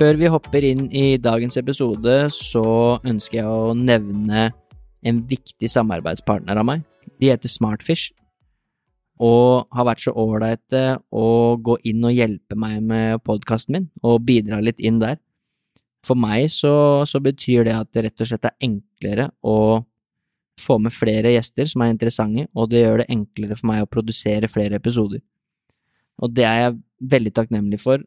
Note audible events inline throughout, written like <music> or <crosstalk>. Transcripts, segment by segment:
Før vi hopper inn i dagens episode, så ønsker jeg å nevne en viktig samarbeidspartner av meg. De heter Smartfish, og har vært så ålreite å gå inn og hjelpe meg med podkasten min, og bidra litt inn der. For meg så, så betyr det at det rett og slett er enklere å få med flere gjester som er interessante, og det gjør det enklere for meg å produsere flere episoder. Og det er jeg veldig takknemlig for,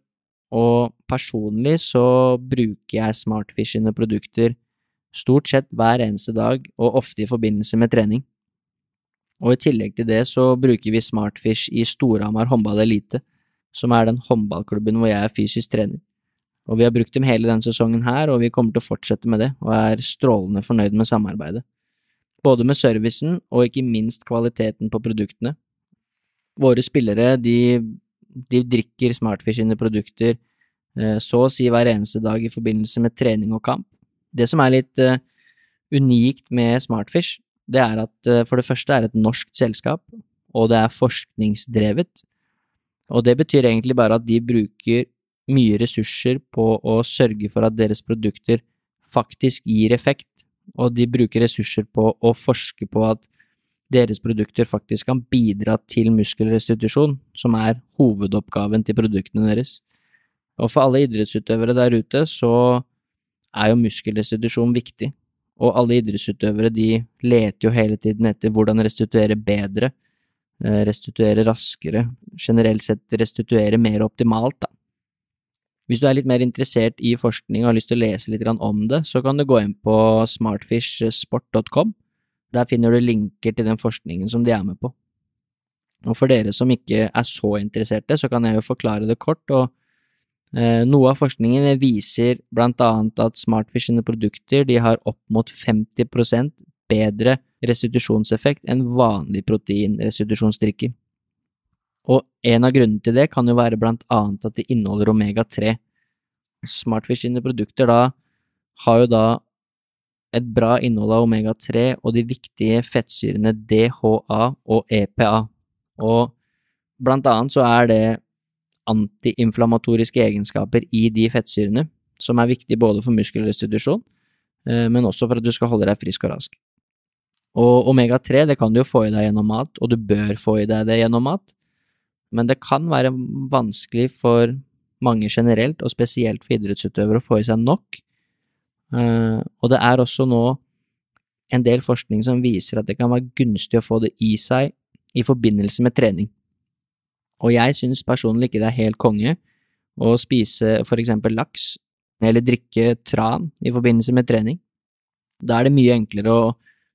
og personlig så bruker jeg Smartfish sine produkter stort sett hver eneste dag, og ofte i forbindelse med trening. Og i tillegg til det så bruker vi Smartfish i Storhamar håndball elite, som er den håndballklubben hvor jeg er fysisk trener. Og vi har brukt dem hele denne sesongen her, og vi kommer til å fortsette med det, og er strålende fornøyd med samarbeidet. Både med servicen og ikke minst kvaliteten på produktene. Våre spillere, de de drikker Smartfish sine produkter eh, så å si hver eneste dag i forbindelse med trening og kamp. Det som er litt uh, unikt med Smartfish, det er at uh, for det første er det et norsk selskap, og det er forskningsdrevet. Og det betyr egentlig bare at de bruker mye ressurser på å sørge for at deres produkter faktisk gir effekt, og de bruker ressurser på å forske på at deres produkter faktisk kan bidra til muskelrestitusjon, som er hovedoppgaven til produktene deres. Og for alle idrettsutøvere der ute så er jo muskelrestitusjon viktig, og alle idrettsutøvere de leter jo hele tiden etter hvordan restituere bedre, eh, restituere raskere, generelt sett restituere mer optimalt, da. Hvis du er litt mer interessert i forskning og har lyst til å lese litt om det, så kan du gå inn på smartfishsport.com der finner du linker til den forskningen som de er med på. Og for dere som ikke er så interesserte, så kan jeg jo forklare det kort, og eh, noe av forskningen viser blant annet at Smartfish sine produkter de har opp mot 50% bedre restitusjonseffekt enn vanlig proteinrestitusjonsdrikker. Og en av grunnene til det kan jo være blant annet at de inneholder omega-3. Smartfish sine produkter da har jo da et bra innhold av omega-3 og de viktige fettsyrene DHA og EPA, og blant annet så er det antiinflamatoriske egenskaper i de fettsyrene, som er viktig både for muskelrestitusjon, eh, men også for at du skal holde deg frisk og rask. Og omega-3 det kan du jo få i deg gjennom mat, og du bør få i deg det gjennom mat, men det kan være vanskelig for mange generelt, og spesielt for idrettsutøvere, å få i seg nok, og det er også nå en del forskning som viser at det kan være gunstig å få det i seg i forbindelse med trening. Og jeg synes personlig ikke det er helt konge å spise for eksempel laks eller drikke tran i forbindelse med trening. Da er det mye enklere å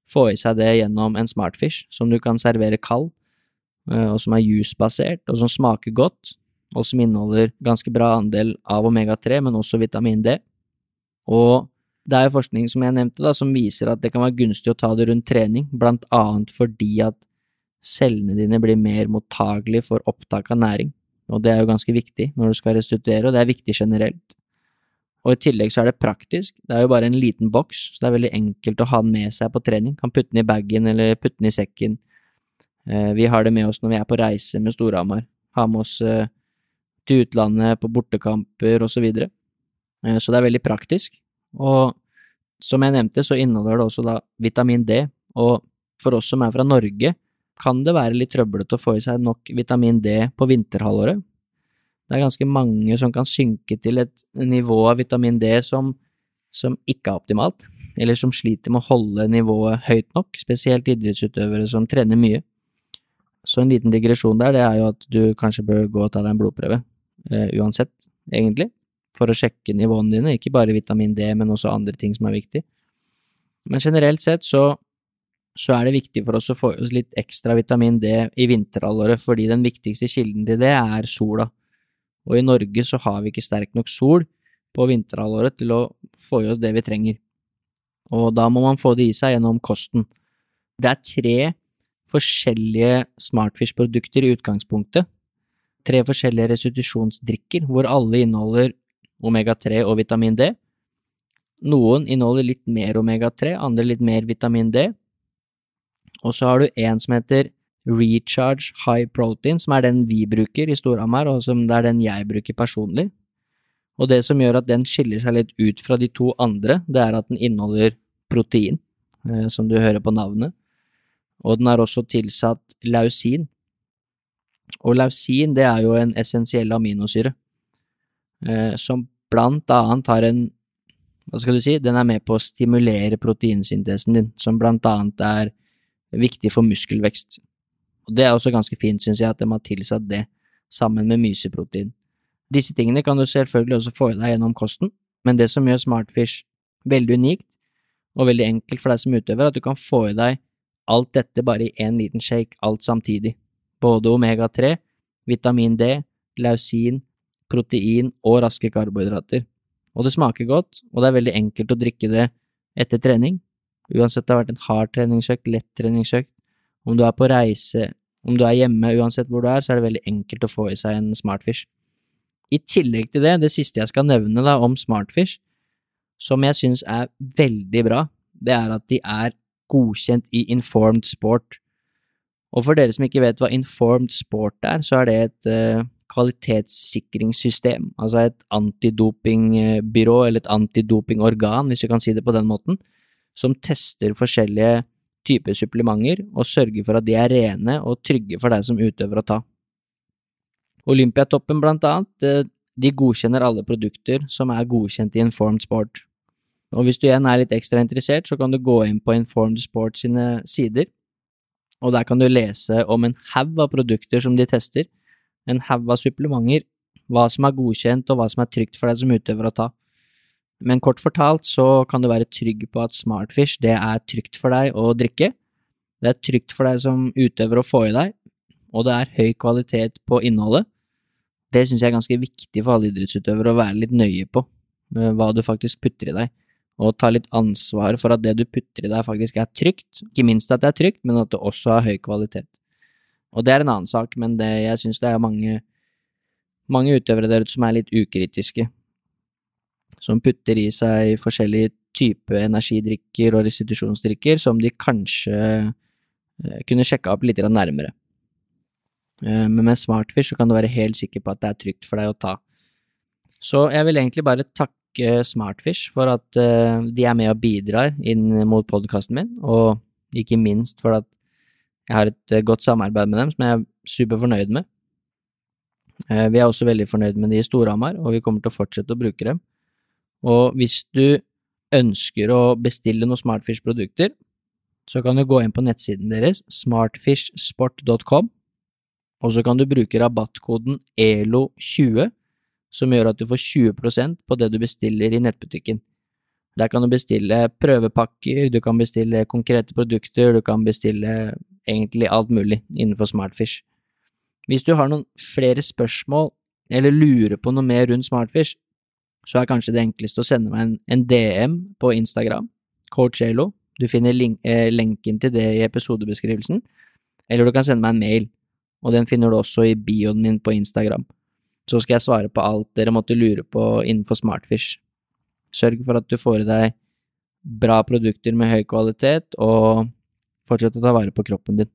få i seg det gjennom en smartfish som du kan servere kald, uh, og som er juicebasert, og som smaker godt, og som inneholder ganske bra andel av omega-3, men også vitamin D. Og det er forskning som jeg nevnte, da, som viser at det kan være gunstig å ta det rundt trening, blant annet fordi at cellene dine blir mer mottagelige for opptak av næring, og det er jo ganske viktig når du skal restituere, og det er viktig generelt. Og i tillegg så er det praktisk, det er jo bare en liten boks, så det er veldig enkelt å ha den med seg på trening, kan putte den i bagen eller putte den i sekken. Eh, vi har det med oss når vi er på reise med Storhamar, har med oss eh, til utlandet, på bortekamper og så videre. Eh, så det er veldig praktisk. Og som jeg nevnte, så inneholder det også da vitamin D, og for oss som er fra Norge, kan det være litt trøblete å få i seg nok vitamin D på vinterhalvåret. Det er ganske mange som kan synke til et nivå av vitamin D som, som ikke er optimalt, eller som sliter med å holde nivået høyt nok, spesielt idrettsutøvere som trener mye. Så en liten digresjon der, det er jo at du kanskje bør gå og ta deg en blodprøve, uh, uansett, egentlig for å sjekke nivåene dine, ikke bare vitamin D, men også andre ting som er viktig. Men generelt sett så, så er det viktig for oss å få oss litt ekstra vitamin D i vinterhalvåret, fordi den viktigste kilden til det er sola. Og i Norge så har vi ikke sterk nok sol på vinterhalvåret til å få i oss det vi trenger. Og da må man få det i seg gjennom kosten. Det er tre forskjellige Smartfish-produkter i utgangspunktet. Tre forskjellige restitusjonsdrikker, hvor alle inneholder omega-3 og vitamin D. Noen inneholder litt mer omega-3, andre litt mer vitamin D, og så har du en som heter Recharge High Protein, som er den vi bruker i Storhamar, og som det er den jeg bruker personlig. Og det som gjør at den skiller seg litt ut fra de to andre, det er at den inneholder protein, eh, som du hører på navnet. Og den er også tilsatt lausin. Og lausin, det er jo en essensiell aminosyre, som blant annet har en Hva skal du si? Den er med på å stimulere proteinsyntesen din, som blant annet er viktig for muskelvekst. Og Det er også ganske fint, syns jeg, at de har tilsatt det sammen med myseprotein. Disse tingene kan du selvfølgelig også få i deg gjennom kosten, men det som gjør Smartfish veldig unikt og veldig enkelt for deg som utøver, er at du kan få i deg alt dette bare i én liten shake, alt samtidig. Både omega-3, vitamin D, lausin, protein og raske karbohydrater. Og det smaker godt, og det er veldig enkelt å drikke det etter trening, Uansett det har vært en hard treningsøkt, lett treningsøkt, om du er på reise, om du er hjemme, uansett hvor du er, så er det veldig enkelt å få i seg en Smartfish. I tillegg til det, det siste jeg skal nevne da om Smartfish, som jeg synes er veldig bra, det er at de er godkjent i Informed Sport. Og for dere som ikke vet hva Informed Sport er, så er det et uh, kvalitetssikringssystem, altså et antidopingbyrå eller et antidopingorgan, hvis du kan si det på den måten, som tester forskjellige typer supplementer og sørger for at de er rene og trygge for deg som utøver å ta. Olympiatoppen, blant annet, eh, de godkjenner alle produkter som er godkjent i Informed Sport. Og hvis du igjen er litt ekstra interessert, så kan du gå inn på Informed Sport sine sider, og der kan du lese om en haug av produkter som de tester, en haug av supplementer, hva som er godkjent og hva som er trygt for deg som utøver å ta. Men kort fortalt så kan du være trygg på at Smartfish det er trygt for deg å drikke, det er trygt for deg som utøver å få i deg, og det er høy kvalitet på innholdet. Det synes jeg er ganske viktig for alle idrettsutøvere å være litt nøye på, eh, hva du faktisk putter i deg, og ta litt ansvar for at det du putter i deg faktisk er trygt, ikke minst at det er trygt, men at det også har høy kvalitet. Og det er en annen sak, men det, jeg synes det er mange, mange utøvere der ute som er litt ukritiske som putter i seg forskjellige typer energidrikker og restitusjonsdrikker som de kanskje eh, kunne sjekka opp litt nærmere. Eh, men med Smartfish så kan du være helt sikker på at det er trygt for deg å ta. Så jeg vil egentlig bare takke Smartfish for at eh, de er med og bidrar inn mot podkasten min, og ikke minst for at jeg har et godt samarbeid med dem som jeg er super fornøyd med. Vi er også veldig fornøyd med de i Storhamar, og vi kommer til å fortsette å bruke dem. Og hvis du ønsker å bestille noen Smartfish-produkter, så kan du gå inn på nettsiden deres, smartfishsport.com, og så kan du bruke rabattkoden ELO20, som gjør at du får 20% på det du bestiller i nettbutikken. Der kan du bestille prøvepakker, du kan bestille konkrete produkter, du kan bestille egentlig alt mulig innenfor Smartfish. Hvis du har noen flere spørsmål eller lurer på noe mer rundt Smartfish, så er kanskje det enkleste å sende meg en, en DM på Instagram, CoachAlo. Du finner link, eh, lenken til det i episodebeskrivelsen, eller du kan sende meg en mail, og den finner du også i bioen min på Instagram. Så skal jeg svare på alt dere måtte lure på innenfor Smartfish. Sørg for at du får i deg bra produkter med høy kvalitet, og fortsett å ta vare på kroppen din.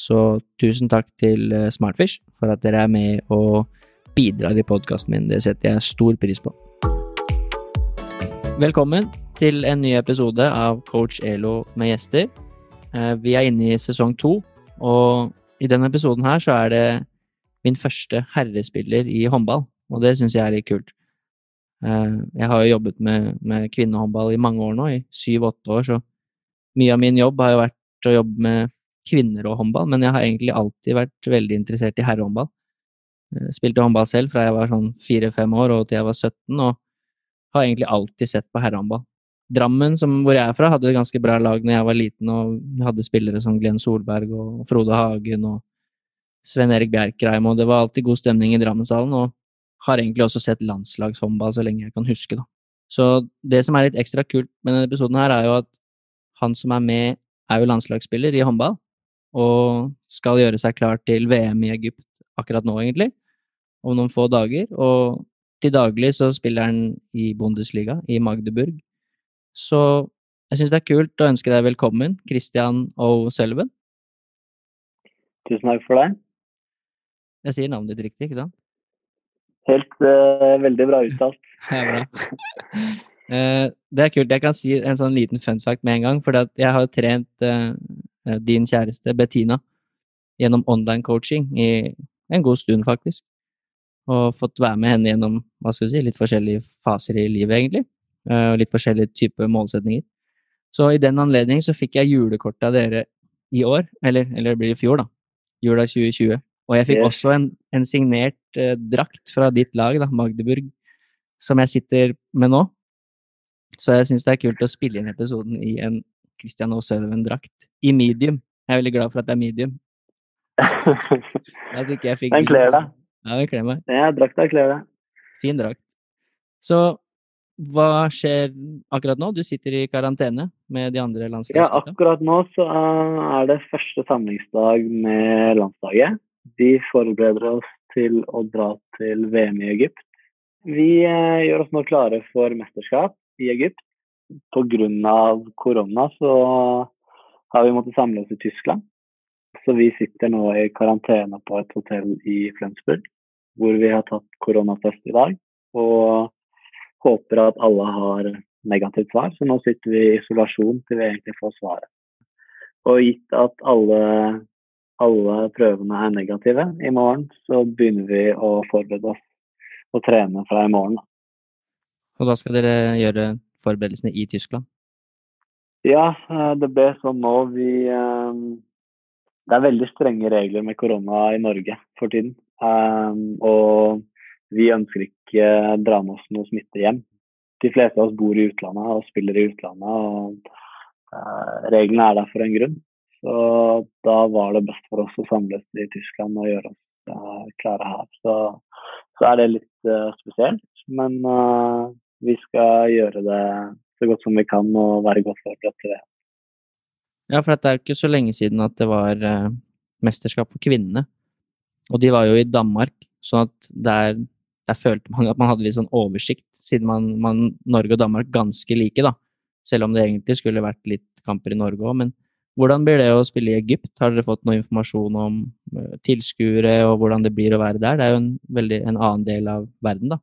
Så tusen takk til eh, Smartfish for at dere er med og bidrar i podkasten min. Det setter jeg stor pris på. Velkommen til en ny episode av Coach Elo med gjester. Eh, vi er inne i sesong to, og i denne episoden her så er det min første herrespiller i håndball, og det syns jeg er litt kult. Eh, jeg har jo jobbet med, med kvinnehåndball i mange år nå, i syv-åtte år, så mye av min jobb har jo vært å jobbe med kvinner og håndball, men jeg har egentlig alltid vært veldig interessert i herrehåndball. Eh, spilte håndball selv fra jeg var sånn fire-fem år og til jeg var 17, og har egentlig alltid sett på herrehåndball. Drammen, som, hvor jeg er fra, hadde et ganske bra lag når jeg var liten, og hadde spillere som Glenn Solberg og Frode Hagen og Sven Erik Bjerkreim, og det var alltid god stemning i Drammenshallen. Og har egentlig også sett landslagshåndball så lenge jeg kan huske, da. Så det som er litt ekstra kult med denne episoden her, er jo at han som er med, er jo landslagsspiller i håndball, og skal gjøre seg klar til VM i Egypt akkurat nå, egentlig, om noen få dager. Og til daglig så spiller han i Bundesliga, i Magdeburg. Så jeg syns det er kult å ønske deg velkommen, Christian O'Sullivan. Tusen takk for det. Jeg sier navnet ditt riktig, ikke sant? Helt uh, veldig bra uttalt. <laughs> Ja, bra. Uh, det er kult. Jeg kan si en sånn liten fun fact med en gang. For jeg har trent uh, din kjæreste Bettina gjennom online coaching i en god stund, faktisk. Og fått være med henne gjennom hva skal si, litt forskjellige faser i livet, egentlig. Og litt forskjellige typer målsetninger. Så i den anledning så fikk jeg julekortet av dere i år, eller, eller det blir i fjor, da. Jula 2020. Og jeg fikk også en, en signert eh, drakt fra ditt lag, da, Magdeburg, som jeg sitter med nå. Så jeg syns det er kult å spille inn episoden i en Christian O'Sullivan-drakt. I medium. Jeg er veldig glad for at det er medium. At ikke jeg fikk <laughs> den kler deg. Ja, den kler meg. Ja, drakta kler deg. Fin drakt. Så hva skjer akkurat nå? Du sitter i karantene med de andre landslagsgutta? Ja, akkurat nå så er det første samlingsdag med landslaget. Vi forbereder oss til å dra til VM i Egypt. Vi eh, gjør oss nå klare for mesterskap i Egypt. Pga. korona så har vi måttet samle oss i Tyskland. Så vi sitter nå i karantene på et hotell i Flensburg, hvor vi har tatt koronatest i dag. Og håper at alle har negativt svar. Så nå sitter vi i isolasjon til vi egentlig får svaret. Og gitt at alle alle prøvene er negative i morgen, så begynner vi å forberede oss og trene fra i morgen. Og da skal dere gjøre forberedelsene i Tyskland? Ja, eh, det ble sånn nå. Vi eh, Det er veldig strenge regler med korona i Norge for tiden. Eh, og vi ønsker ikke dra med oss noe smitte hjem. De fleste av oss bor i utlandet og spiller i utlandet. og Reglene er der for en grunn. Så da var det best for oss å samles i Tyskland og gjøre oss klare her. Så, så, er det litt spesielt, men vi skal gjøre det så godt som vi kan og være godt forberedt til det. Ja, for det er jo ikke så lenge siden at det var mesterskap for kvinnene. Og de var jo i Danmark, sånn at der, der følte man at man hadde litt sånn oversikt, siden man, man Norge og Danmark ganske like, da. Selv om det egentlig skulle vært litt kamper i Norge òg. Men hvordan blir det å spille i Egypt? Har dere fått noe informasjon om eh, tilskuere og hvordan det blir å være der? Det er jo en, veldig, en annen del av verden, da.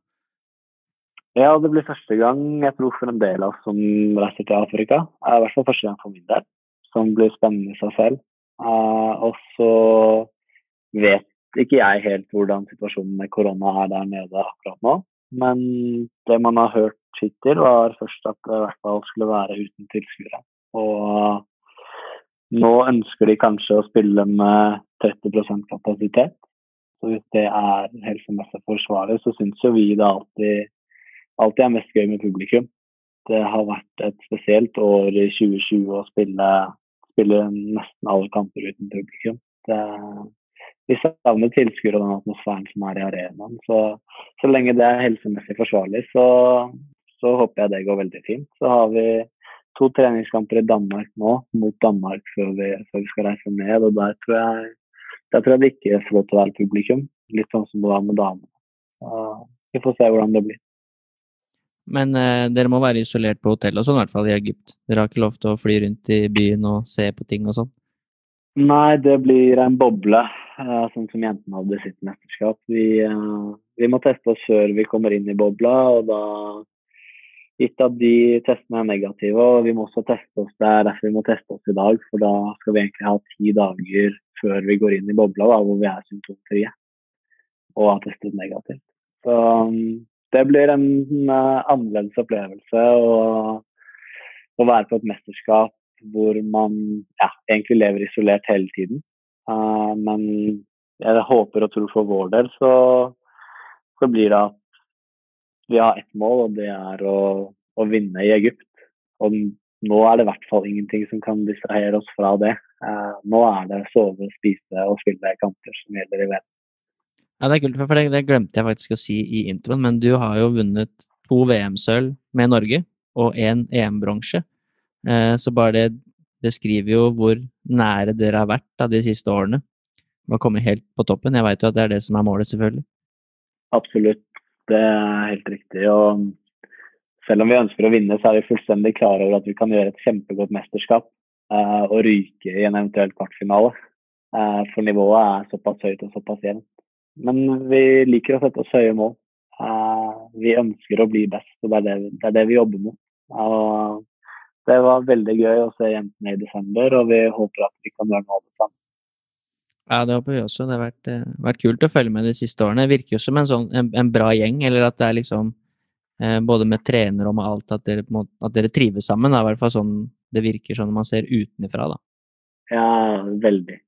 Ja, det blir første gang jeg tror for en del av oss som reiser til Afrika. I hvert fall første gang for min del, som blir spennende i seg selv. Uh, og så vet ikke jeg helt hvordan situasjonen med korona er der nede akkurat nå. Men det man har hørt hittil, var først at det i hvert fall skulle være uten tilskuere. Og nå ønsker de kanskje å spille med 30% kapasitet. Så hvis det er helsemessig forsvarlig, så syns jo vi det alltid, alltid er mest gøy med publikum. Det har vært et spesielt år i 2020 å spille, spille nesten alle kamper uten publikum. Det, vi savner tilskuere og den atmosfæren som er i arenaen. Så, så lenge det er helsemessig forsvarlig, så, så håper jeg det går veldig fint. Så har vi to treningskamper i Danmark nå, mot Danmark før vi, før vi skal reise ned. og Der tror jeg, der tror jeg det ikke får lov til å være publikum. Litt sånn som det var med damene. Vi får se hvordan det blir. Men eh, dere må være isolert på hotell og sånn, i hvert fall i Egypt. Dere har ikke lov til å fly rundt i byen og se på ting og sånn? Nei, det blir en boble, eh, sånn som jentene hadde sitt mesterskap. Vi, eh, vi må teste oss før vi kommer inn i bobla, og da gitt at de testene er negative. Og vi må også teste oss. Det er derfor vi må teste oss i dag, for da skal vi egentlig ha ti dager før vi går inn i bobla da, hvor vi er symptomfrie og har testet negativt. Så det blir en uh, annerledes opplevelse å, å, være på et mesterskap hvor man ja, egentlig lever isolert hele tiden. Uh, men jeg håper og tror for vår del så, så blir det at vi har ett mål, og det er å, å vinne i Egypt. Og nå er det i hvert fall ingenting som kan distrahere oss fra det. Uh, nå er det sove, spise og spille kamper som gjelder i VM. Ja, det er kult, for det, det, glemte jeg faktisk å si i introen, men du har jo vunnet to VM-sølv med Norge og én EM-bronse. Eh, så bare det beskriver jo hvor nære dere har vært da, de siste årene. Med å komme helt på toppen. Jeg veit jo at det er det som er målet, selvfølgelig. Absolutt, det er helt riktig. Og selv om vi ønsker å vinne, så er vi fullstendig klare over at vi kan gjøre et kjempegodt mesterskap eh, og ryke i en eventuell kvartfinale. Eh, for nivået er såpass høyt og såpass jevnt. Men vi liker å sette oss høye mål. Uh, vi ønsker å bli best, og det er det, det, er det vi jobber mot. Og det var veldig gøy å se jentene i desember, og vi håper at vi kan gjøre noe av det samme. Ja, det håper vi også. Det har vært, vært, kult å følge med de siste årene. Det virker jo som en, sånn, en, en bra gjeng, eller at det er liksom Eh, både med trener og med alt, at dere, at dere trives sammen. Det er I hvert fall sånn det virker sånn man ser utenfra, da. Ja, veldig.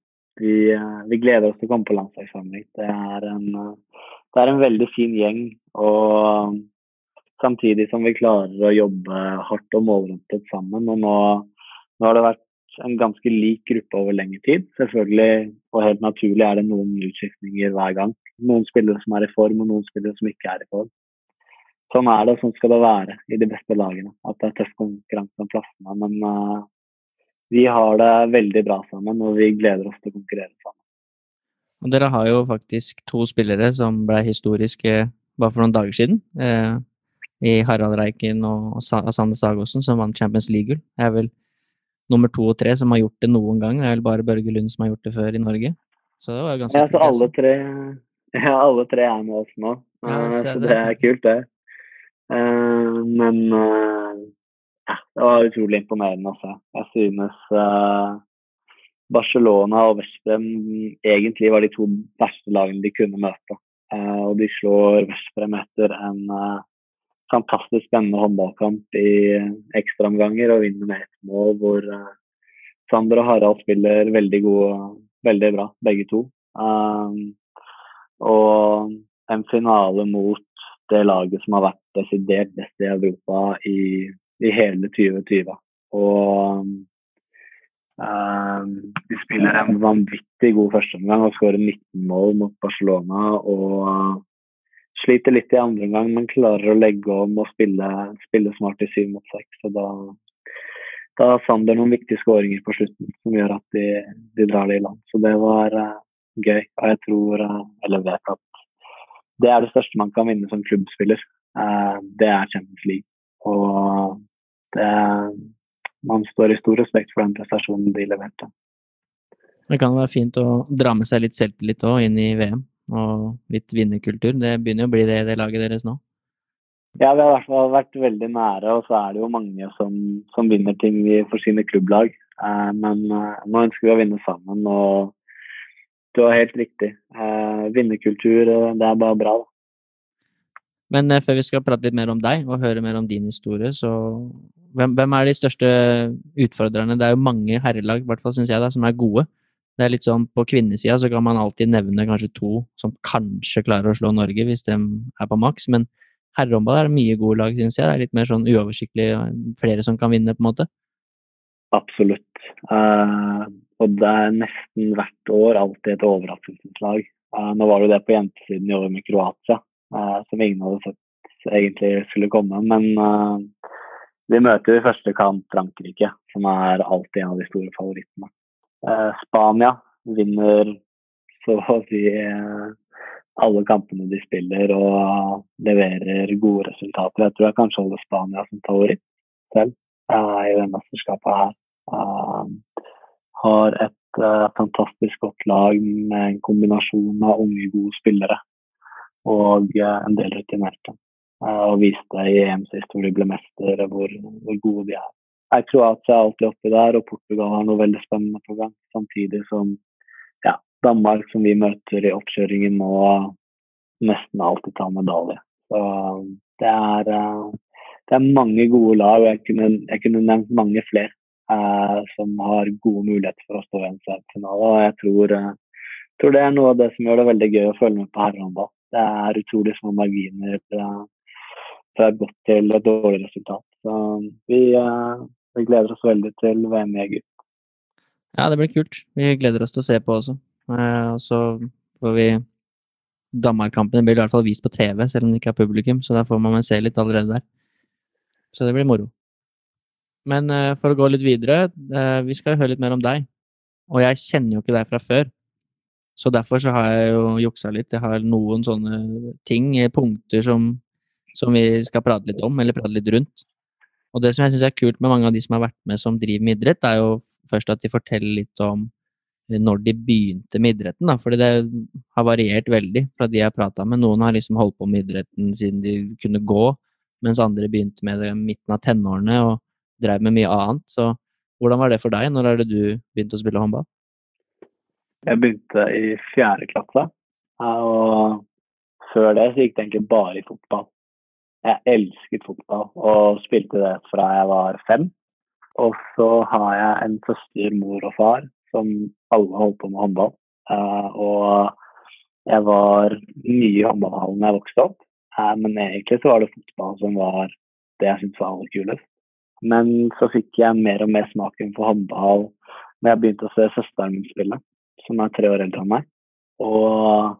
Vi, eh, vi, gleder oss til å komme på landslagssamling. Det, eh, det er en veldig fin gjeng. Og samtidig som vi klarer å jobbe hardt og målrettet sammen. Og nå, nå har det vært en ganske lik gruppe over lengre tid. Selvfølgelig, og helt naturlig, er det noen utskiftninger hver gang. Noen spillere som er i form, og noen spillere som ikke er i form sånn er det, og sånn skal det være i de beste lagene. At det er tøff konkurranse om plassene. Men vi har det veldig bra sammen, og vi gleder oss til å konkurrere sammen. Og dere har jo faktisk to spillere som ble historiske bare for noen dager siden. Eh, I Harald Reiken og Sander Sagosen, som vant Champions League-gull. Det er vel nummer to og tre som har gjort det noen gang. Det er vel bare Børge Lund som har gjort det før i Norge. Så det var ganske ja, så alle tre, ja, alle tre er med oss nå. Ja, så det, det er kult, det. Eh, men eh, det var utrolig imponerende å se. Jeg synes eh, Barcelona og Veszprem egentlig var de to verste lagene de kunne møte. og de slår Veszprem etter en fantastisk spennende håndballkamp i ekstraomganger og vinner med ett mål, hvor Sander og Harald spiller veldig gode, veldig bra, begge to. Og en finale mot det laget som har vært desidert best i Europa i, i hele 2020. Og um, de spiller en vanvittig god førsteomgang og skårer 19 mål mot Barcelona. og sliter litt i andre omgang, men klarer å legge om og spille, spille smart i syv mot seks. Og da, da Sander noen viktige skåringer på slutten som gjør at de, de drar det i land. Så det var uh, gøy. Og jeg tror, uh, eller vet at det er det største man kan vinne som klubbspiller. Uh, det er Champions League. Og det, man står i stor respekt for den prestasjonen de leverte. Det kan være fint å dra med seg litt selvtillit òg inn i VM, og litt vinnerkultur. Det begynner jo å bli det i det laget deres nå? Ja, vi har i hvert fall vært veldig nære, og så er det jo mange som, som vinner ting for sine klubblag. Eh, men eh, nå ønsker vi å vinne sammen. og du har helt riktig. Eh, vinnerkultur, eh, det er bare bra. Men eh, før vi skal prate litt mer om deg og høre mer om din historie, så hvem, hvem er de største utfordrerne? Det er jo mange herrelag, i hvert fall syns jeg, da, som er gode. Det er litt sånn På kvinnesida så kan man alltid nevne kanskje to som kanskje klarer å slå Norge hvis de er på maks, men herrehåndball er mye gode lag, syns jeg. Det er litt mer sånn uoversiktlig, flere som kan vinne, på en måte. Absolutt. Uh, og det er nesten hvert år alltid et overraskelseslag. Uh, nå var det det på jentesiden i år med Kroatia, uh, som ingen hadde sett egentlig skulle komme. Men uh, vi møter i første kamp Frankrike, som er alltid en av de store favorittene. Spania vinner så å si alle kampene de spiller og leverer gode resultater. Jeg tror jeg kanskje holder Spania som favoritt selv i det mesterskapet her. Har et uh, fantastisk godt lag med en kombinasjon av unge, gode spillere og uh, en del rutinerte. Uh, og viste i EMs historie ble mestere, hvor, hvor, gode de er. Jeg tror at jeg er alltid oppi der, og Portugal har noe veldig spennende på gang. Samtidig som ja, Danmark, som vi møter i oppkjøringen nå, nesten alltid tar medalje. Så det er, det er mange gode lag, og jeg kunne, jeg kunne nevnt mange flere eh, som har gode muligheter for å stå i en finale. Og jeg tror, eh, tror, det er noe av det som gjør det veldig gøy å følge med på herrehåndball. Det er utrolig små marginer eh, fra godt til dårlig resultat. Så vi, uh, vi gleder oss veldig til VM i Egypt. Ja, det blir kult. Vi gleder oss til å se på også. Uh, og så får vi Danmark-kampene blir i hvert fall vist på TV, selv om det ikke er publikum, så da får man se litt allerede der. Så det blir moro. Men uh, for å gå litt videre, vi skal høre litt mer om deg. Og jeg kjenner jo ikke deg fra før. Så derfor så har jeg jo juksa litt. Jeg har noen sånne ting, punkter som, som vi skal prate litt om, eller prate litt rundt. Og det som jeg syns er kult med mange av de som har vært med som driver med idrett, er jo først at de forteller litt om når de begynte med idretten, da. Fordi det har variert veldig fra de jeg har prata med. Noen har liksom holdt på med idretten siden de kunne gå, mens andre begynte med det i midten av tenårene og drev med mye annet. Så hvordan var det for deg? Når er det du begynte å spille håndball? Jeg begynte i fjerde klasse, og før det så gikk det egentlig bare i fotball. Jeg elsket fotball og spilte det fra jeg var fem. Og så har jeg en søster, mor og far som alle holdt på med håndball. Uh, og jeg var mye i håndballhallen da jeg vokste opp, uh, men egentlig så var det fotball som var det jeg syntes var aller kulest. Men så fikk jeg mer og mer smaken for håndball når jeg begynte å se søsteren min spille, som er tre år eldre enn meg. Og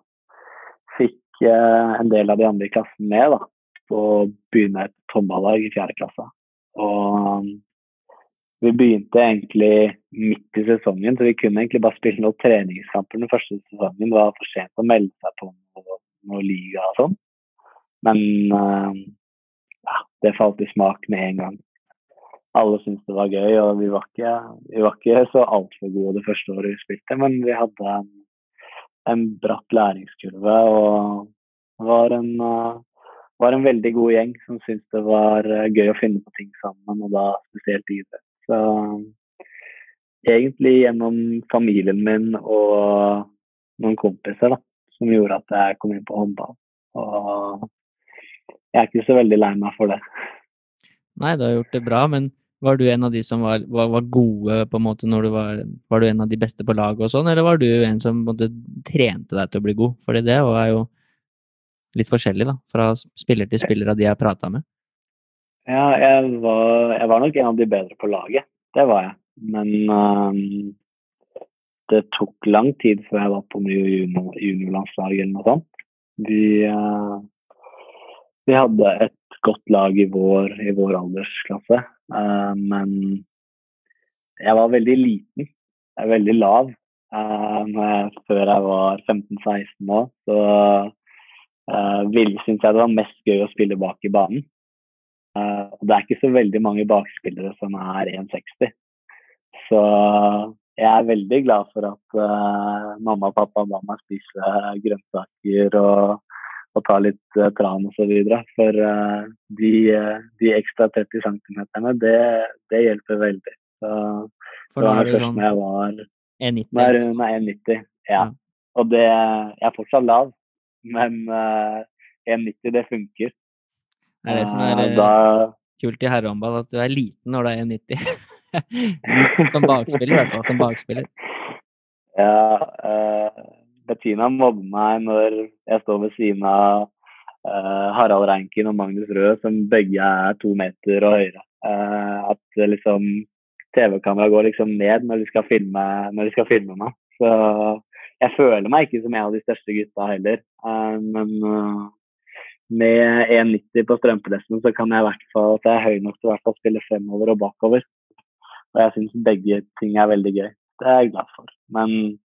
fikk uh, en del av de andre i klassen med da, på å begynne et håndballag i fjerde klasse. Og vi begynte egentlig midt i sesongen, så vi kunne egentlig bare spille noen treningskamper den første sesongen. Det var for sent å melde seg på noe, noe liga og sånn. Men uh, ja, det falt i smak med en gang. Alle syntes det var gøy, og vi var ikke, vi var ikke så altfor gode det første året vi spilte, men vi hadde en, en bratt læringskurve og var en, uh, var en veldig god gjeng som syntes det var uh, gøy å finne på ting sammen, og da spesielt idrett. Så egentlig gjennom familien min og noen kompiser da, som gjorde at jeg kom inn på håndball. Og jeg er ikke så veldig lei meg for det. Nei, du har gjort det bra, men var du en av de som var, var, var gode på en måte når du var Var du en av de beste på laget og sånn, eller var du en som måte, trente deg til å bli god? Fordi det er jo litt forskjellig, da, fra spiller til spiller av de jeg prata med. Ja, jeg var, jeg var, nok en av de bedre på laget. Det var jeg. Men um, det tok lang tid før jeg var på juniorlandslaget eller noe sånt. Vi, uh, vi, hadde et godt lag i vår, i vår aldersklasse, uh, men jeg var veldig liten. Jeg er veldig lav. Uh, før jeg var 15-16 år, så uh, syntes jeg det var mest gøy å spille bak i banen. Uh, det er ikke så veldig mange bakspillere som er 1,60. Så jeg er veldig glad for at mamma og pappa ba meg spise grønnsaker og, og ta litt uh, tran osv. For uh, de, de, ekstra 30 cm, det, det hjelper veldig. Så, for da er du sånn jeg var 1,90? Nei, 1,90. Ja. ja. Og det Jeg er fortsatt lav, men 1,90 det funker. Det er det som er da... kult i herrehåndball, at du er liten når du er 1,90. <laughs> som bakspiller, i hvert fall. Som bakspiller. <laughs> Ja. Uh, Bettina mobber meg når jeg står ved siden av uh, Harald Reinkin og Magnus Rød, som begge er to meter og høyere. Uh, at liksom TV-kameraet går liksom ned når de skal filme, når de skal filme meg. Så jeg føler meg ikke som en av de største gutta heller. men med 1,90 på strømpelesten så kan jeg i hvert fall at jeg er høy nok til å spille fremover og bakover. Og jeg syns begge ting er veldig gøy. Det er jeg glad for. Men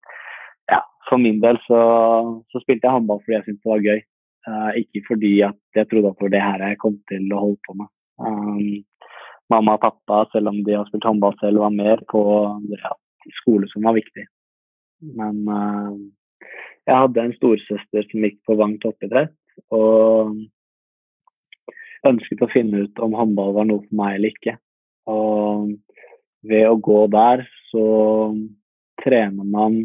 for min del så, så spilte jeg håndball fordi jeg syntes det var gøy. Uh, ikke fordi at jeg trodde at det var det her jeg kom til å holde på med. Um, mamma og pappa, selv om de har spilt håndball selv, var mer på ja, skole som var viktig. Men uh, jeg hadde en storesøster som gikk på Vang toppidrett, og ønsket å finne ut om håndball var noe for meg eller ikke. Og ved å gå der, så trener man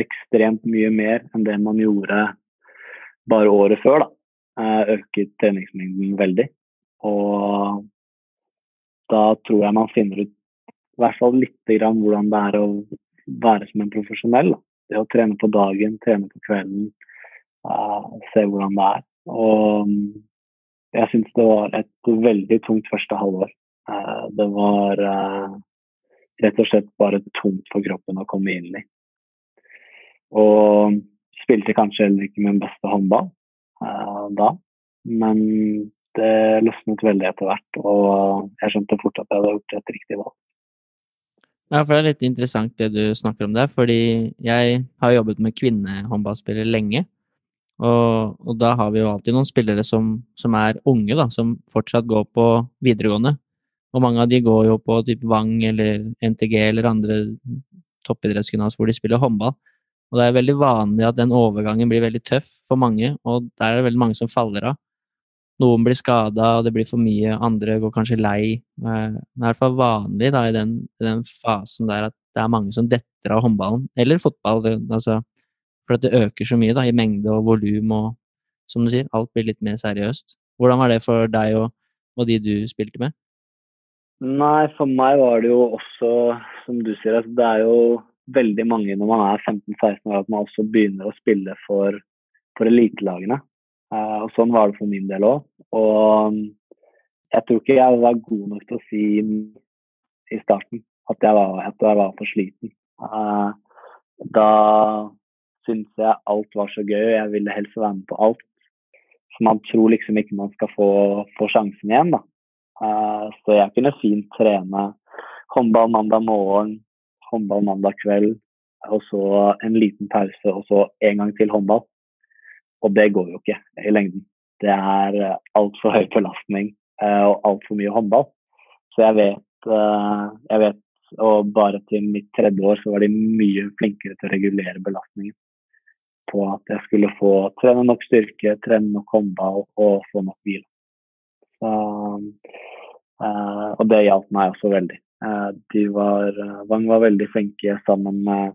ekstremt mye mer enn det man gjorde bare året før. da. Eh, øket treningsmengden veldig. Og da tror jeg man finner ut i hvert fall lite grann hvordan det er å være som en profesjonell. Da. Det å trene på dagen, trene på kvelden, uh, se hvordan det er. Og jeg syns det var et veldig tungt første halvår. Uh, det var uh, rett og slett bare tungt for kroppen å komme inn i. Og spilte kanskje heller ikke min beste håndball da, men det løsnet veldig etter hvert, og jeg skjønte fort at jeg hadde gjort et riktig valg. Ja, for det er litt interessant det du snakker om der, fordi jeg har jobbet med kvinnehåndballspillere lenge. Og, og, da har vi jo alltid noen spillere som, som, er unge, da, som fortsatt går på videregående. Og mange av de går jo på typ Vang eller NTG eller andre toppidrettsgymnas hvor de spiller håndball. Og det er veldig vanlig at den overgangen blir veldig tøff for mange, og der er det veldig mange som faller av. Noen blir skada, og det blir for mye, andre går kanskje lei. Det er i hvert fall vanlig da, i den, den, fasen der at det er mange som detter av håndballen, eller fotball, altså, for at det øker så mye da, i mengde og volum, og som du sier, alt blir litt mer seriøst. Hvordan var det for deg og, og de du spilte med? Nei, for meg var det jo også, som du sier, altså, det er jo veldig mange når man er 15-16 år at man også begynner å spille for, for elitelagene. Uh, og sånn var det for min del òg. Og um, jeg tror ikke jeg var god nok til å si i starten at jeg var, at jeg var for sliten. Uh, da syntes jeg alt var så gøy, jeg ville helst være med på alt. Så man tror liksom ikke man skal få, få sjansen igjen, da. Uh, så jeg kunne fint trene håndball mandag morgen, håndball mandag kveld, og så en liten pause, og så en gang til håndball. Og det går jo ikke i lengden. Det er uh, altfor høy belastning uh, og altfor mye håndball. Så jeg vet, uh, jeg vet Og bare til mitt tredje år så var de mye flinkere til å regulere belastningen. På at jeg skulle få trene nok styrke, trene nok håndball og få nok hvile. Så, og det hjalp meg også veldig. De var, Vang var veldig flinke sammen med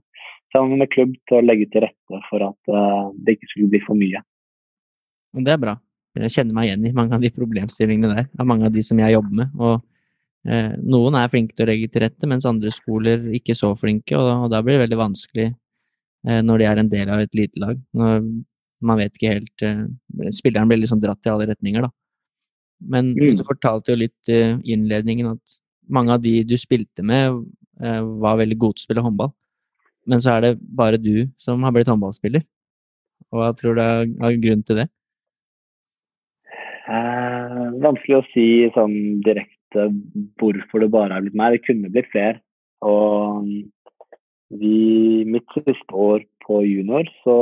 sammen med klubb til å legge til rette for at uh, det ikke skulle bli for mye. Det er bra. Jeg kjenner meg igjen i mange av de problemstillingene der, av mange av de som jeg jobber med. og eh, Noen er flinke til å legge til rette, mens andre skoler ikke så flinke, og, og da blir det veldig vanskelig eh, når de er en del av et lite lag. Når man vet ikke helt eh, Spilleren blir liksom dratt i alle retninger, da. Men mm. du fortalte jo litt i innledningen at mange av de du spilte med, eh, var veldig gode til å spille håndball. Men så er det bare du som har blitt håndballspiller. Hva tror du er grunnen til det? Eh, vanskelig å si sånn direkte hvorfor det bare er blitt meg. Det kunne blitt flere. Og vi, mitt siste år på junior så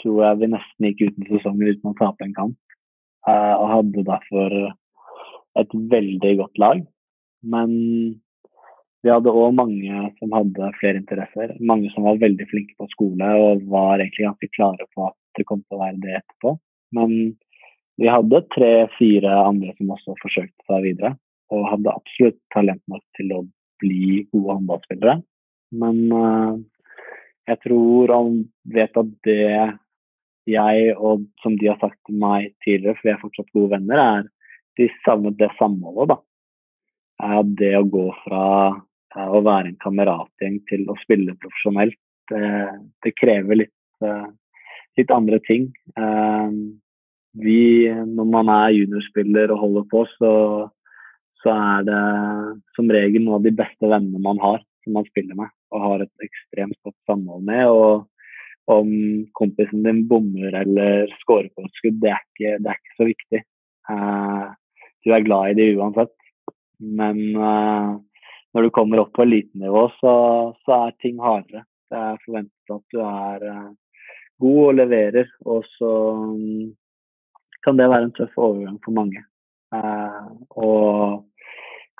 tror jeg vi nesten gikk uten sesongen uten å tape en kamp. Eh, og hadde derfor et veldig godt lag. Men vi hadde òg mange som hadde flere interesser. Mange som var veldig flinke på skole og var egentlig ganske klare på at det kom til å være det etterpå. Men vi hadde tre-fire andre som også forsøkte seg videre. Og hadde absolutt talent nok til å bli gode håndballspillere. Men uh, jeg tror han vet at det jeg og som de har sagt til meg tidligere, for vi er fortsatt gode venner, er de savnet det samholdet, da. Det å gå fra Eh, å være en kameratgjeng til å spille profesjonelt. Det, det krever litt, eh, litt, andre ting. Eh, vi, når man er juniorspiller og holder på, så, så, er det som regel noen av de beste vennene man har, som man spiller med og har et ekstremt godt samhold med. og om kompisen din bommer eller scorer på et skudd, det er ikke, det er ikke så viktig. Du er glad i det uansett. Men uh, når du kommer opp på elitenivå, så, så er ting hardere. Det er forventet at du er uh, god og leverer, og så um, kan det være en tøff overgang for mange. Uh, og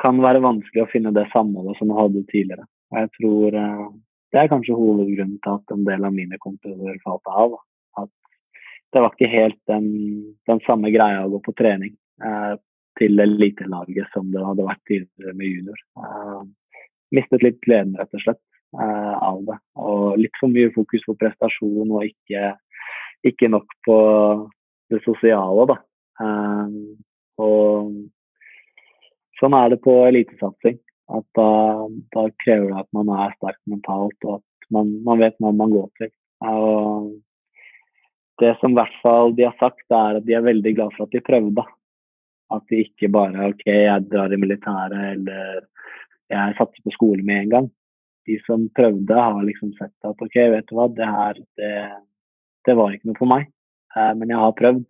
kan være vanskelig å finne det samholdet som du hadde tidligere. Og jeg tror det er kanskje hovedgrunnen til at en del av mine kompiser falt av. At det var ikke helt den, den samme greia å gå på trening til elitelaget som det hadde vært tidligere med junior. Uh, mistet litt gleden, rett og slett, uh, av det. Og litt for mye fokus på prestasjon og ikke, ikke nok på det sosiale, da. Uh, og sånn er det på elitesatsing. At da, da, krever det at man er sterk mentalt, og at man, man vet hva man går til. Og det som i hvert fall de har sagt, er at de er veldig glad for at de prøvde. At det ikke bare OK, jeg drar i militæret eller jeg satser på skole med en gang. De som prøvde, har liksom sett at OK, vet du hva, det her det, det var ikke noe for meg. Eh, men jeg har prøvd,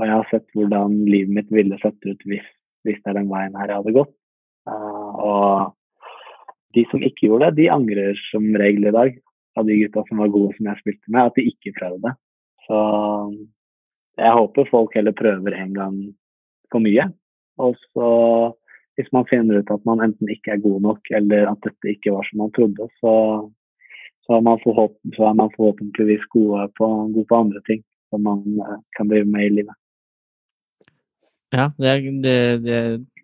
og jeg har sett hvordan livet mitt ville sett ut hvis, hvis det er den veien her jeg hadde gått. Eh, og de som ikke gjorde det, de angrer som regel i dag. Av de gutta som var gode som jeg spilte med, at de ikke prøvde. Så jeg håper folk heller prøver en gang for mye. Og så hvis man finner ut at man enten ikke er god nok, eller at dette ikke var som man trodde, så, så, er, man så er, man forhåpentligvis gode på, god på andre ting som man eh, kan drive med i livet. Ja, det, det, det,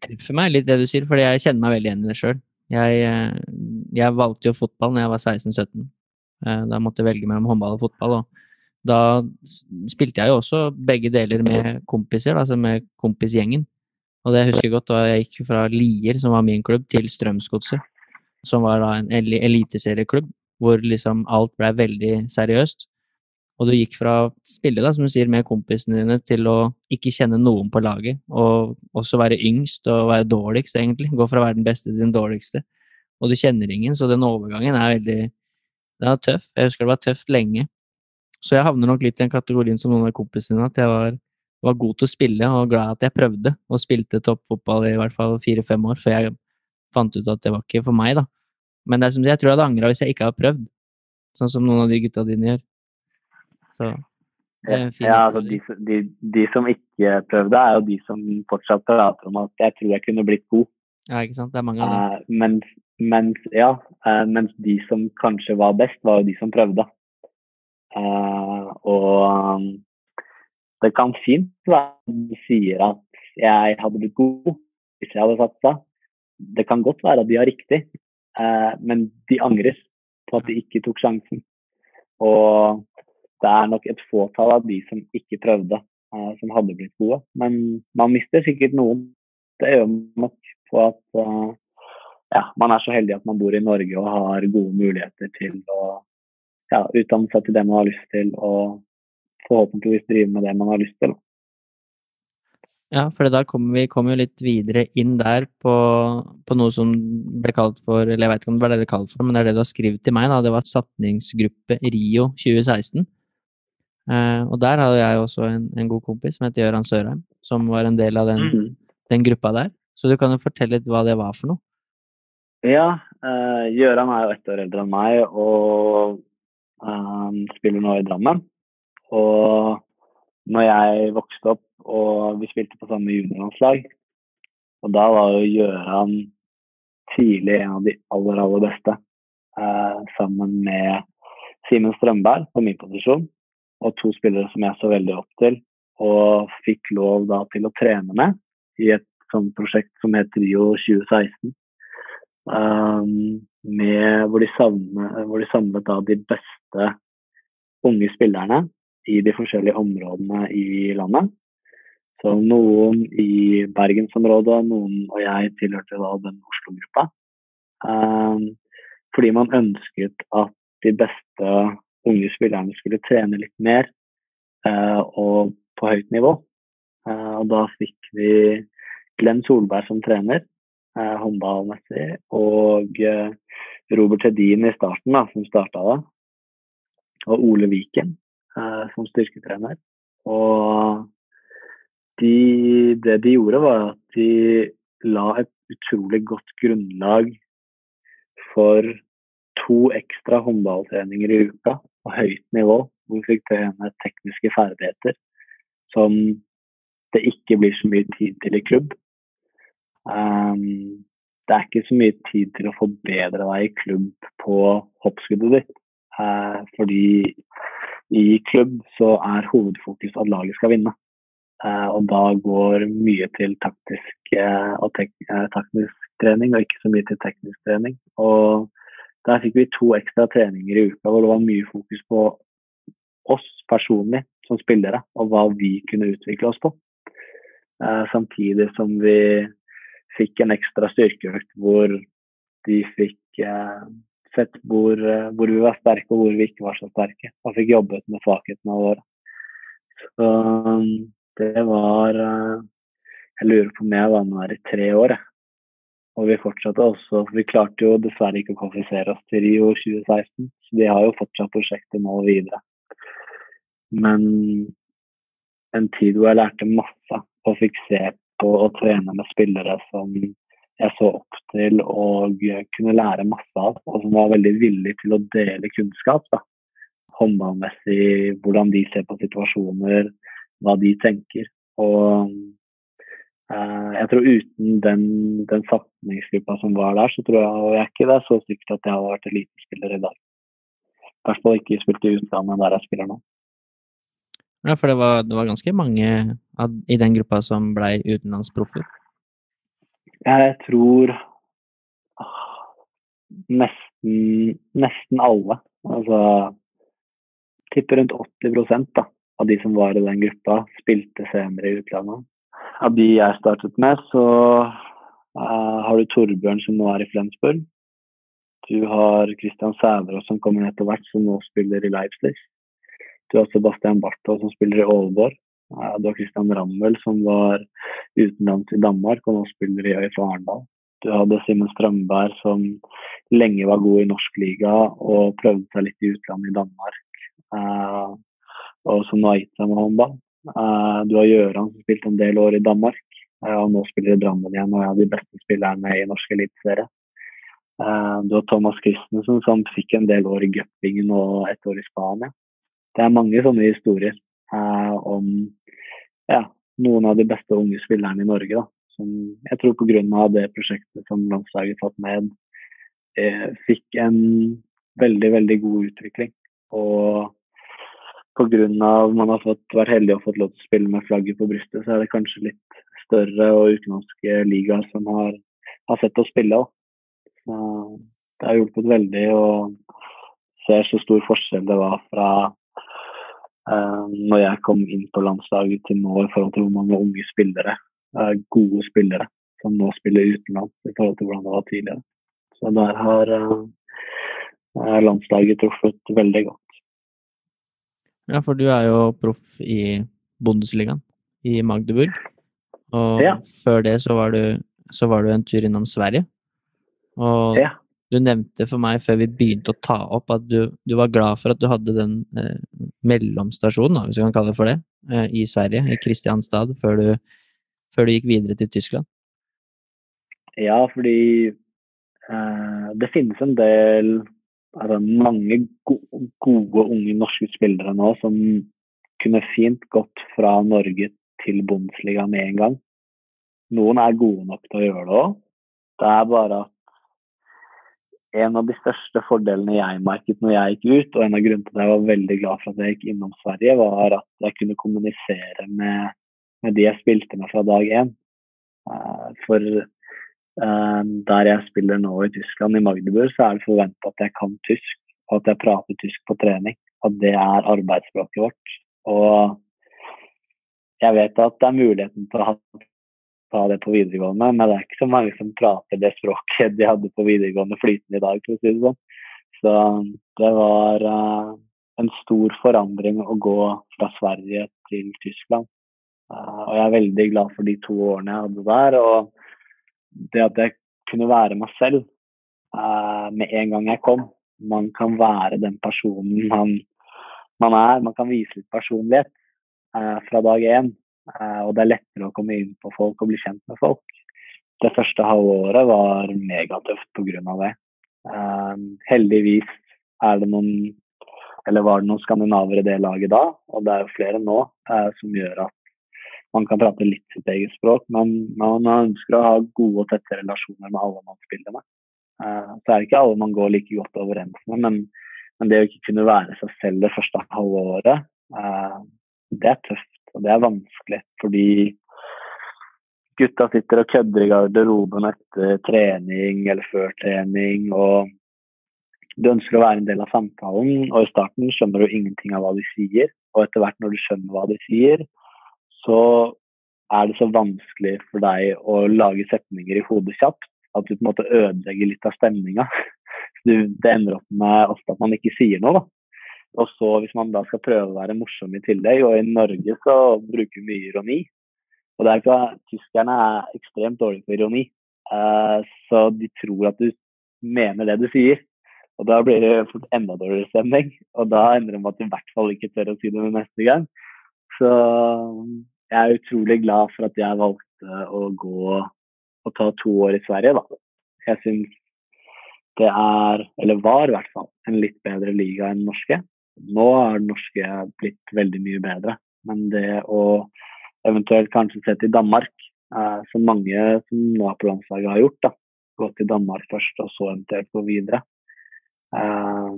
treffer meg litt det du sier, fordi jeg kjenner meg veldig igjen i det sjøl. Jeg, eh, jeg, valgte jo fotball når jeg var 16-17. Eh, da måtte jeg velge mellom håndball og fotball. og da spilte jeg jo også begge deler med kompiser, altså med kompisgjengen. Og det husker jeg godt da jeg gikk fra Lier, som var min klubb, til Strømsgodset, som var da en eliteserieklubb, hvor liksom alt blei veldig seriøst. Og du gikk fra spille da, som du sier, med kompisene dine til å ikke kjenne noen på laget, og også være yngst og være dårligst, egentlig. Gå fra å være den beste til den dårligste. Og du kjenner ingen, så den overgangen er veldig Den er tøff. Jeg husker det var tøft lenge. Så jeg havner nok litt i den kategorien som noen av kompisene dine, at jeg var, var, god til å spille og glad at jeg prøvde, og spilte toppfotball i hvert fall fire-fem år før jeg fant ut at det var ikke for meg, da. Men det er som jeg tror jeg hadde angra hvis jeg ikke hadde prøvd, sånn som noen av de gutta dine gjør. Så ja, altså de, de, de, som ikke prøvde, er jo de som fortsatt prater om at 'jeg tror jeg kunne blitt god'. Ja, ikke sant. Det er mange av dem. Uh, mens, mens, ja, uh, mens de som kanskje var best, var jo de som prøvde. Uh, og um, det kan fint være du sier at jeg hadde blitt god hvis jeg hadde satsa. Det kan godt være at de har riktig, uh, men de angrer på at de ikke tok sjansen. Og det er nok et fåtall av de som ikke prøvde, uh, som hadde blitt gode. Men man mister sikkert noen. Det gjør man nok på at ja, man er så heldig at man bor i Norge og har gode muligheter til å ja, utdanne seg til det man har lyst til, og forhåpentligvis drive med det man har lyst til. Ja, for da kommer vi kom jo litt videre inn der på, på, noe som ble kalt for Eller jeg vet ikke om det var det det kalt for, men det er det du har skrevet til meg. da, Det var satningsgruppe Rio 2016. Eh, og der hadde jeg også en, en, god kompis som heter Gøran Sørheim, som var en del av den, mm. den, gruppa der. Så du kan jo fortelle litt hva det var for noe? Ja, Gøran eh, er jo ett år eldre enn meg, og Um, spiller nå i Drammen. Og når jeg vokste opp og vi spilte på samme juniorlandslag, og da var jo Gjøran tidlig en av de aller, aller beste. Uh, sammen med Simen Strømberg på min posisjon, og to spillere som jeg så veldig opp til. Og fikk lov da til å trene med i et sånt prosjekt som het Rio 2016. Um, med, hvor, de samlet, hvor, de samlet, da de beste unge spillerne i de forskjellige områdene i landet. Så noen i bergensområdet, noen og jeg tilhørte da den Oslo-gruppa. Um, fordi man ønsket at de beste unge spillerne skulle trene litt mer uh, og på høyt nivå. Uh, og da fikk vi Glenn Solberg som trener, eh, håndballmessig. Og eh, Robert Hedin i starten, da, som starta det. Og Ole Viken eh, som styrketrener. Og de, det de gjorde, var at de la et utrolig godt grunnlag for to ekstra håndballtreninger i uka på høyt nivå, hvor vi fikk trene tekniske ferdigheter som det ikke blir så mye tid til i klubb. Um, det er ikke så mye tid til å forbedre deg i klubb på hoppskuddet ditt. Uh, fordi i klubb så er hovedfokus at laget skal vinne. Uh, og da går mye til taktisk, uh, tek taktisk trening, og ikke så mye til teknisk trening. Og der fikk vi to ekstra treninger i uka hvor det var mye fokus på oss personlig som spillere, og hva vi kunne utvikle oss på. samtidig som vi fikk en ekstra styrkeøkt hvor de fikk eh, sett hvor, eh, hvor, vi var sterke og hvor vi ikke var så sterke. Og fikk jobbet med svakhetene våre. Så det var eh, Jeg lurer på om jeg var med her i tre år. Og vi fortsatte også Vi klarte jo dessverre ikke å kvalifisere oss til Rio 2016, så de har jo fortsatt prosjektet nå og videre. Men en tid hvor jeg lærte masse og fikk se på og trene med spillere som jeg så opp til og kunne lære masse av, og som var veldig villig til å dele kunnskap. da. Håndballmessig, hvordan de ser på situasjoner, hva de tenker. Og eh, jeg tror uten den, den fatningsgruppa som var der, så tror jeg, jeg er ikke det så sikkert at jeg hadde vært elitespiller i dag. I hvert fall ikke spilt i utlandet der jeg spiller nå. Ja, for det var, det var ganske mange av, i den gruppa som blei utenlandsproffer. Jeg tror nesten, nesten alle. Altså tipper rundt 80 da, av de som var i den gruppa, spilte senere i utlandet. Av de jeg startet med, så uh, har du Torbjørn som nå er i Flensburg. Du har Christian Sæverås som kommer etter hvert, som nå spiller i Leipzig. Du har Sebastian Barthold som spiller i Aalborg. Du har Christian Rammel som var utenlands i Danmark og nå spiller i ØIF Arendal. Du hadde Simen Strømberg som lenge var god i norsk liga og prøvde seg litt i utlandet i Danmark. Uh, og som nå har gitt seg med håndball. Uh, du har Gjøran som spilte en del år i Danmark uh, og nå spiller i Drammen igjen og er de beste spillerne i norsk eliteserie. du har Thomas Christensen som fikk en del år i Gøppingen og et år i Spania. Det er mange sånne historier om ja, noen av de beste unge spillerne i Norge. Da, som jeg tror pga. det prosjektet som landslaget satt med, eh, fikk en veldig, veldig god utvikling. Og pga. man har fått, vært heldig og fått lov til å spille med flagget på brystet, så er det kanskje litt større og utenlandske ligaer som har, har sett oss spille. Det har hjulpet veldig å se så stor forskjell det var fra Eh, når jeg kom inn på landslaget til nå i forhold til hvor mange unge spillere, eh, gode spillere, som nå spiller utenlands i forhold til hvordan det var tidligere. Så der har eh, landslaget truffet veldig godt. Ja, for du er jo proff i Bundesligaen i Magdeburg. Og ja. før det så var, du, så var du en tur innom Sverige. Og ja. Du nevnte for meg før vi begynte å ta opp at du, du var glad for at du hadde den eh, mellomstasjonen, hvis vi kan kalle det for det, eh, i Sverige, i Kristianstad, før du, før du, gikk videre til Tyskland. Ja, fordi eh, det finnes en del altså mange gode unge norske spillere nå som kunne fint gått fra Norge til Bundesliga med en gang. Noen er gode nok til å gjøre det òg. Det er bare at en av de største fordelene jeg merket når jeg gikk ut, og en av grunnene til at jeg var veldig glad for at jeg gikk innom Sverige, var at jeg kunne kommunisere med, med de jeg spilte med fra dag én. Uh, for uh, der jeg spiller nå i Tyskland, i Magdeburg, så er det forventa at jeg kan tysk, og at jeg prater tysk på trening. At det er arbeidsspråket vårt. Og jeg vet at det er muligheten til å ha ta det på videregående, men det er ikke så mange som prater det språket de hadde på videregående flytende i dag, for å si det sånn. Så det var uh, en stor forandring å gå fra Sverige til Tyskland. Uh, og jeg er veldig glad for de to årene jeg hadde der, og det at jeg kunne være meg selv uh, med en gang jeg kom. Man kan være den personen man, man er, man kan vise litt personlighet fra dag én. Eh, og det er lettere å komme inn på folk og bli kjent med folk. Det første halve året var megatøft pga. det. Um, heldigvis er det noen eller var det noen skandinavere i det laget da, og det er jo flere nå, uh, som gjør at man kan prate litt sitt eget språk, men man ønsker å ha gode og tette relasjoner med alle man spiller med. Så er det ikke alle man går like godt overens med, men, men det å ikke kunne være seg selv det første halve året, det er tøft. Og det er vanskelig, fordi gutta sitter og kødder i garderoben etter trening eller før trening. og Du ønsker å være en del av samtalen, og i starten skjønner du ingenting av hva de sier. Og etter hvert når du skjønner hva de sier, så er det så vanskelig for deg å lage setninger i hodet kjapt at du på en måte ødelegger litt av stemninga. <laughs> Det ender opp med ofte at man ikke sier noe. da. Og så hvis man da skal prøve å være morsom i tillegg, og i Norge så bruker vi mye ironi, Og det er ikke, tyskerne er ekstremt dårlige på ironi, uh, så de tror at du mener det du sier. Og da blir det fort enda dårligere stemning, og da ender det med at du i hvert fall ikke tør å si det neste gang. Så jeg er utrolig glad for at jeg valgte å gå og ta to år i Sverige, da. Jeg syns det er, eller var i hvert fall, en litt bedre liga enn norske. Nå er det norske blitt veldig mye bedre, men det å eventuelt kanskje se til Danmark, eh, som mange som nå er på landslaget har gjort, da. Gå til Danmark først, og så eventuelt gå videre. Eh,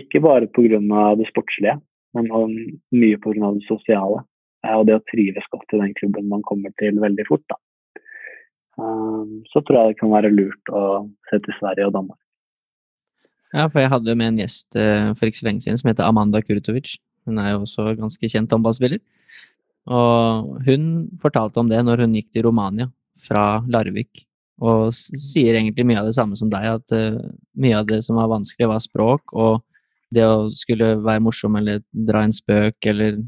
ikke bare pga. det sportslige, men mye pga. det sosiale. Eh, og det å trives godt i den klubben man kommer til veldig fort. Da. Um, så tror jeg det kan være lurt å se til Sverige og Danmark. Ja, for jeg hadde jo med en gjest uh, for ikke så lenge siden som heter Amanda Kurtovic. Hun er jo også ganske kjent håndballspiller. Og hun fortalte om det når hun gikk til Romania fra Larvik og sier egentlig mye av det samme som deg, at uh, mye av det som var vanskelig, var språk, og det å skulle være morsom eller dra en spøk, eller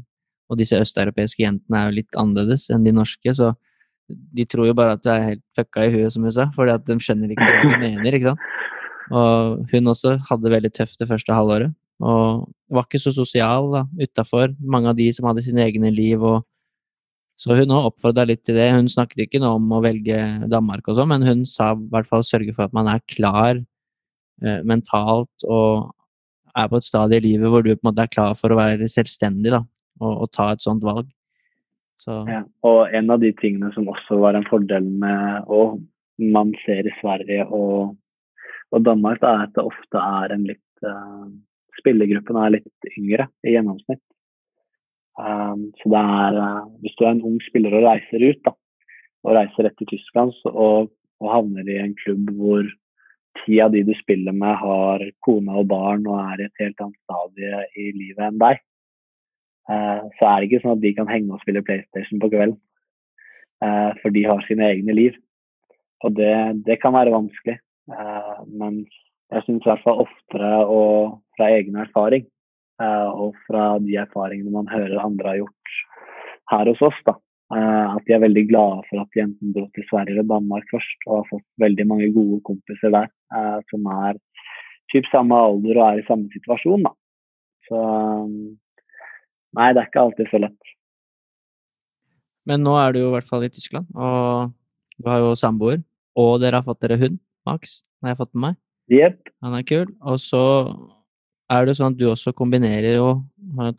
Og disse østeuropeiske jentene er jo litt annerledes enn de norske, så de tror jo bare at du er helt fucka i huet, som hun sa, fordi de skjønner ikke hva du mener, ikke sant. Og hun også hadde veldig tøft det første halvåret, og var ikke så sosial da, utafor. Mange av de som hadde sine egne liv og så hun òg oppfordra litt til det. Hun snakket ikke noe om å velge Danmark og sånn, men hun sa i hvert fall sørge for at man er klar eh, mentalt og er på et stadie i livet hvor du på en måte er klar for å være selvstendig da, og, og ta et sånt valg. Så. Ja, og en av de tingene som også var en fordel med og man ser i Sverige og, og Danmark, da, er at det ofte er en litt uh, Spillergruppen er litt yngre i gjennomsnitt. Um, så det er uh, Hvis du er en ung spiller og reiser ut, da, og reiser rett til Tyskland så, og, og, havner i en klubb hvor ti av de du spiller med, har kone og barn og er i et helt annet stadie i livet enn deg, uh, så er det ikke sånn at de kan henge og spille PlayStation på kvelden. Uh, for de har sine egne liv. Og det, det kan være vanskelig. Men jeg syns i hvert fall oftere og fra egen erfaring Eh, og fra de erfaringene man hører andre har gjort her hos oss, da, eh, at de er veldig glade for at de enten dro til Sverige eller Danmark først, og har fått veldig mange gode kompiser der eh, som er typ samme alder og er i samme situasjon. Da. Så nei, det er ikke alltid så lett. Men nå er du jo i hvert fall i Tyskland, og du har jo samboer, og dere har fått dere hund, Max, har jeg fått med meg. Yep. Han er kul. Og så er det sånn at du også kombinerer jo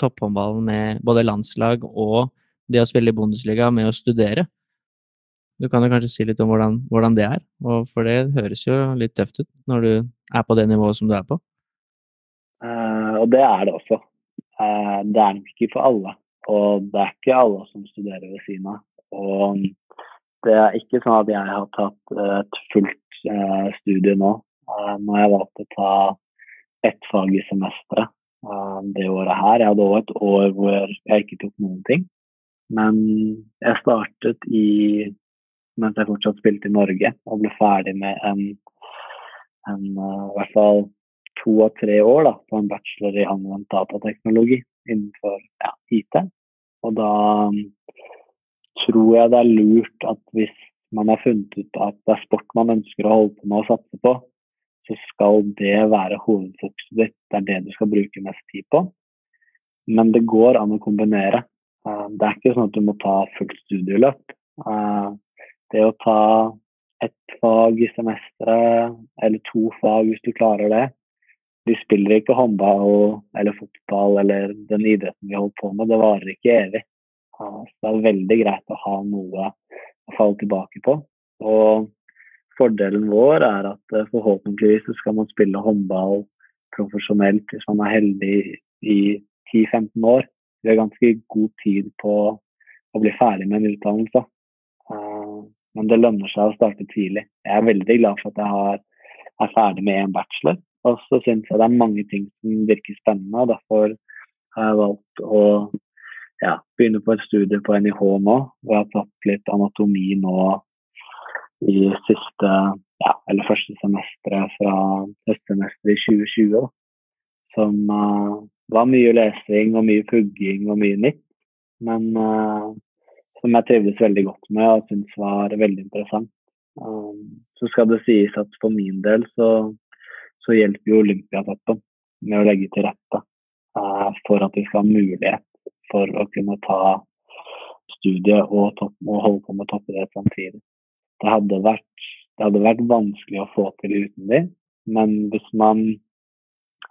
topphåndballen med både landslag og det å spille i Bundesliga med å studere? Du kan jo kanskje si litt om hvordan, hvordan det er, for det høres jo litt tøft ut når du er på det nivået som du er på? Uh, og det er det også. Uh, det er nok ikke for alle. Og det er ikke alle som studerer ved siden av. Og det er ikke sånn at jeg har tatt et fullt uh, studie nå. når jeg valgte å ta ett fag i semesteret uh, det året her. Jeg hadde òg et år hvor jeg ikke tok noen ting. Men jeg startet i mens jeg fortsatt spilte i Norge, og ble ferdig med en, en i hvert fall to av tre år da, på en bachelor i anvendt datateknologi innenfor ja, IT. Og da um, tror jeg det er lurt at hvis man har funnet ut at det er sport man ønsker å holde på med og satse på, så skal det være hovedfokuset ditt. Det er det du skal bruke mest tid på. Men det går an å kombinere. Eh, det er ikke sånn at du må ta fullt studieløp. Eh, det å ta ett fag i semesteret, eller to fag hvis du klarer det Vi spiller ikke håndball eller fotball eller den idretten vi holder på med. Det varer ikke evig. Eh, så det er veldig greit å ha noe å falle tilbake på. Og Fordelen vår er at eh, forhåpentligvis så skal man spille håndball profesjonelt hvis man er heldig i 10-15 år. Vi har ganske god tid på å bli ferdig med en utdannelse. Uh, men det lønner seg å starte tidlig. Jeg er veldig glad for at jeg er ferdig med en bachelor. Og så syns jeg det er mange ting som virker spennende. og Derfor har jeg valgt å ja, begynne på et studie på NIH nå. Hvor jeg har tatt litt anatomi nå i siste, ja, eller første semesteret fra høstsemesteret i 2020. Som uh, var mye lesing og mye pugging og mye nytt. Men uh, som jeg trivdes veldig godt med og syntes var veldig interessant. Um, så skal det sies at for min del så, så hjelper jo Olympiatoppen med å legge til rette uh, for at vi skal ha mulighet for å kunne ta studiet og, topp, og holde på med toppidrett samtidig. Det hadde, vært, det hadde vært vanskelig å få til uten dem, men hvis man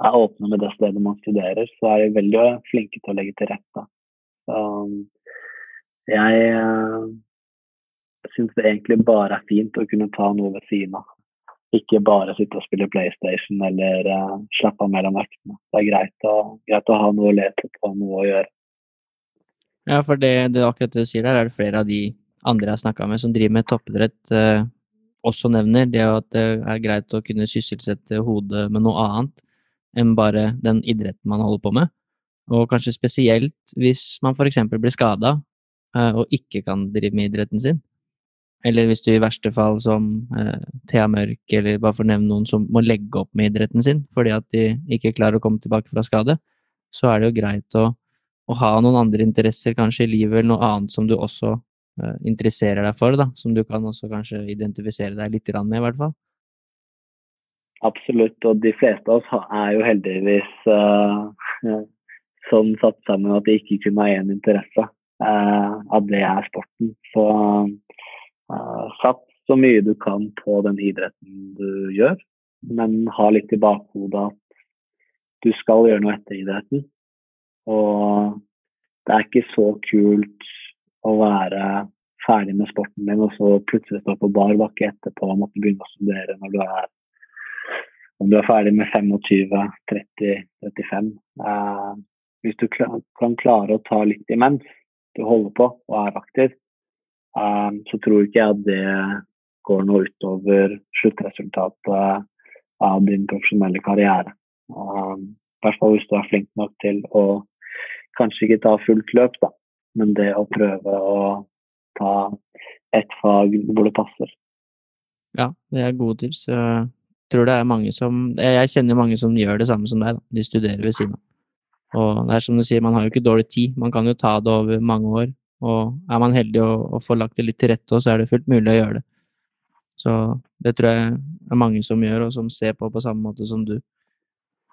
er åpne med det stedet man studerer, så er de veldig flinke til å legge til rette. Jeg uh, syns det egentlig bare er fint å kunne ta noe ved siden av. Ikke bare sitte og spille PlayStation eller uh, slappe av mellom øktene. Det er greit å, greit å ha noe å lete på, noe å gjøre. Ja, for det, det akkurat det du sier der, er det flere av de andre jeg har snakka med som driver med toppidrett, eh, også nevner. Det at det er greit å kunne sysselsette hodet med noe annet enn bare den idretten man holder på med. Og kanskje spesielt hvis man f.eks. blir skada eh, og ikke kan drive med idretten sin. Eller hvis du i verste fall som eh, Thea Mørk, eller bare for å nevne noen som må legge opp med idretten sin fordi at de ikke klarer å komme tilbake fra skade, så er det jo greit å å ha noen andre interesser kanskje i livet, eller noe annet som du også uh, interesserer deg for, da, som du kan også kanskje identifisere deg litt med, i hvert fall. Absolutt, og de fleste av oss er jo heldigvis uh, <laughs> sånn satt sammen at det ikke kun er én interesse, uh, at det er sporten. Så sats så mye du kan på den idretten du gjør, men ha litt i bakhodet at du skal gjøre noe etter idretten. Og det er ikke så kult å være ferdig med sporten din og så plutselig stå på bar bakke etterpå og måtte begynne å studere når du er om du er ferdig med 25, 30, 35. Eh, hvis du kan klare å ta litt imens du holder på og er aktiv, eh, så tror ikke jeg at det går noe utover sluttresultatet av din profesjonelle karriere. Eh, I hvis du er flink nok til å kanskje ikke ta fullt løp, da, men det å prøve å ta et fag hvor det passer. Ja, det er gode tips. Jeg tror det er mange som Jeg kjenner mange som gjør det samme som deg, da. De studerer ved siden av. Og det er som du sier, man har jo ikke dårlig tid. Man kan jo ta det over mange år. Og er man heldig å få lagt det litt til rette, så er det fullt mulig å gjøre det. Så det tror jeg er mange som gjør, og som ser på på samme måte som du.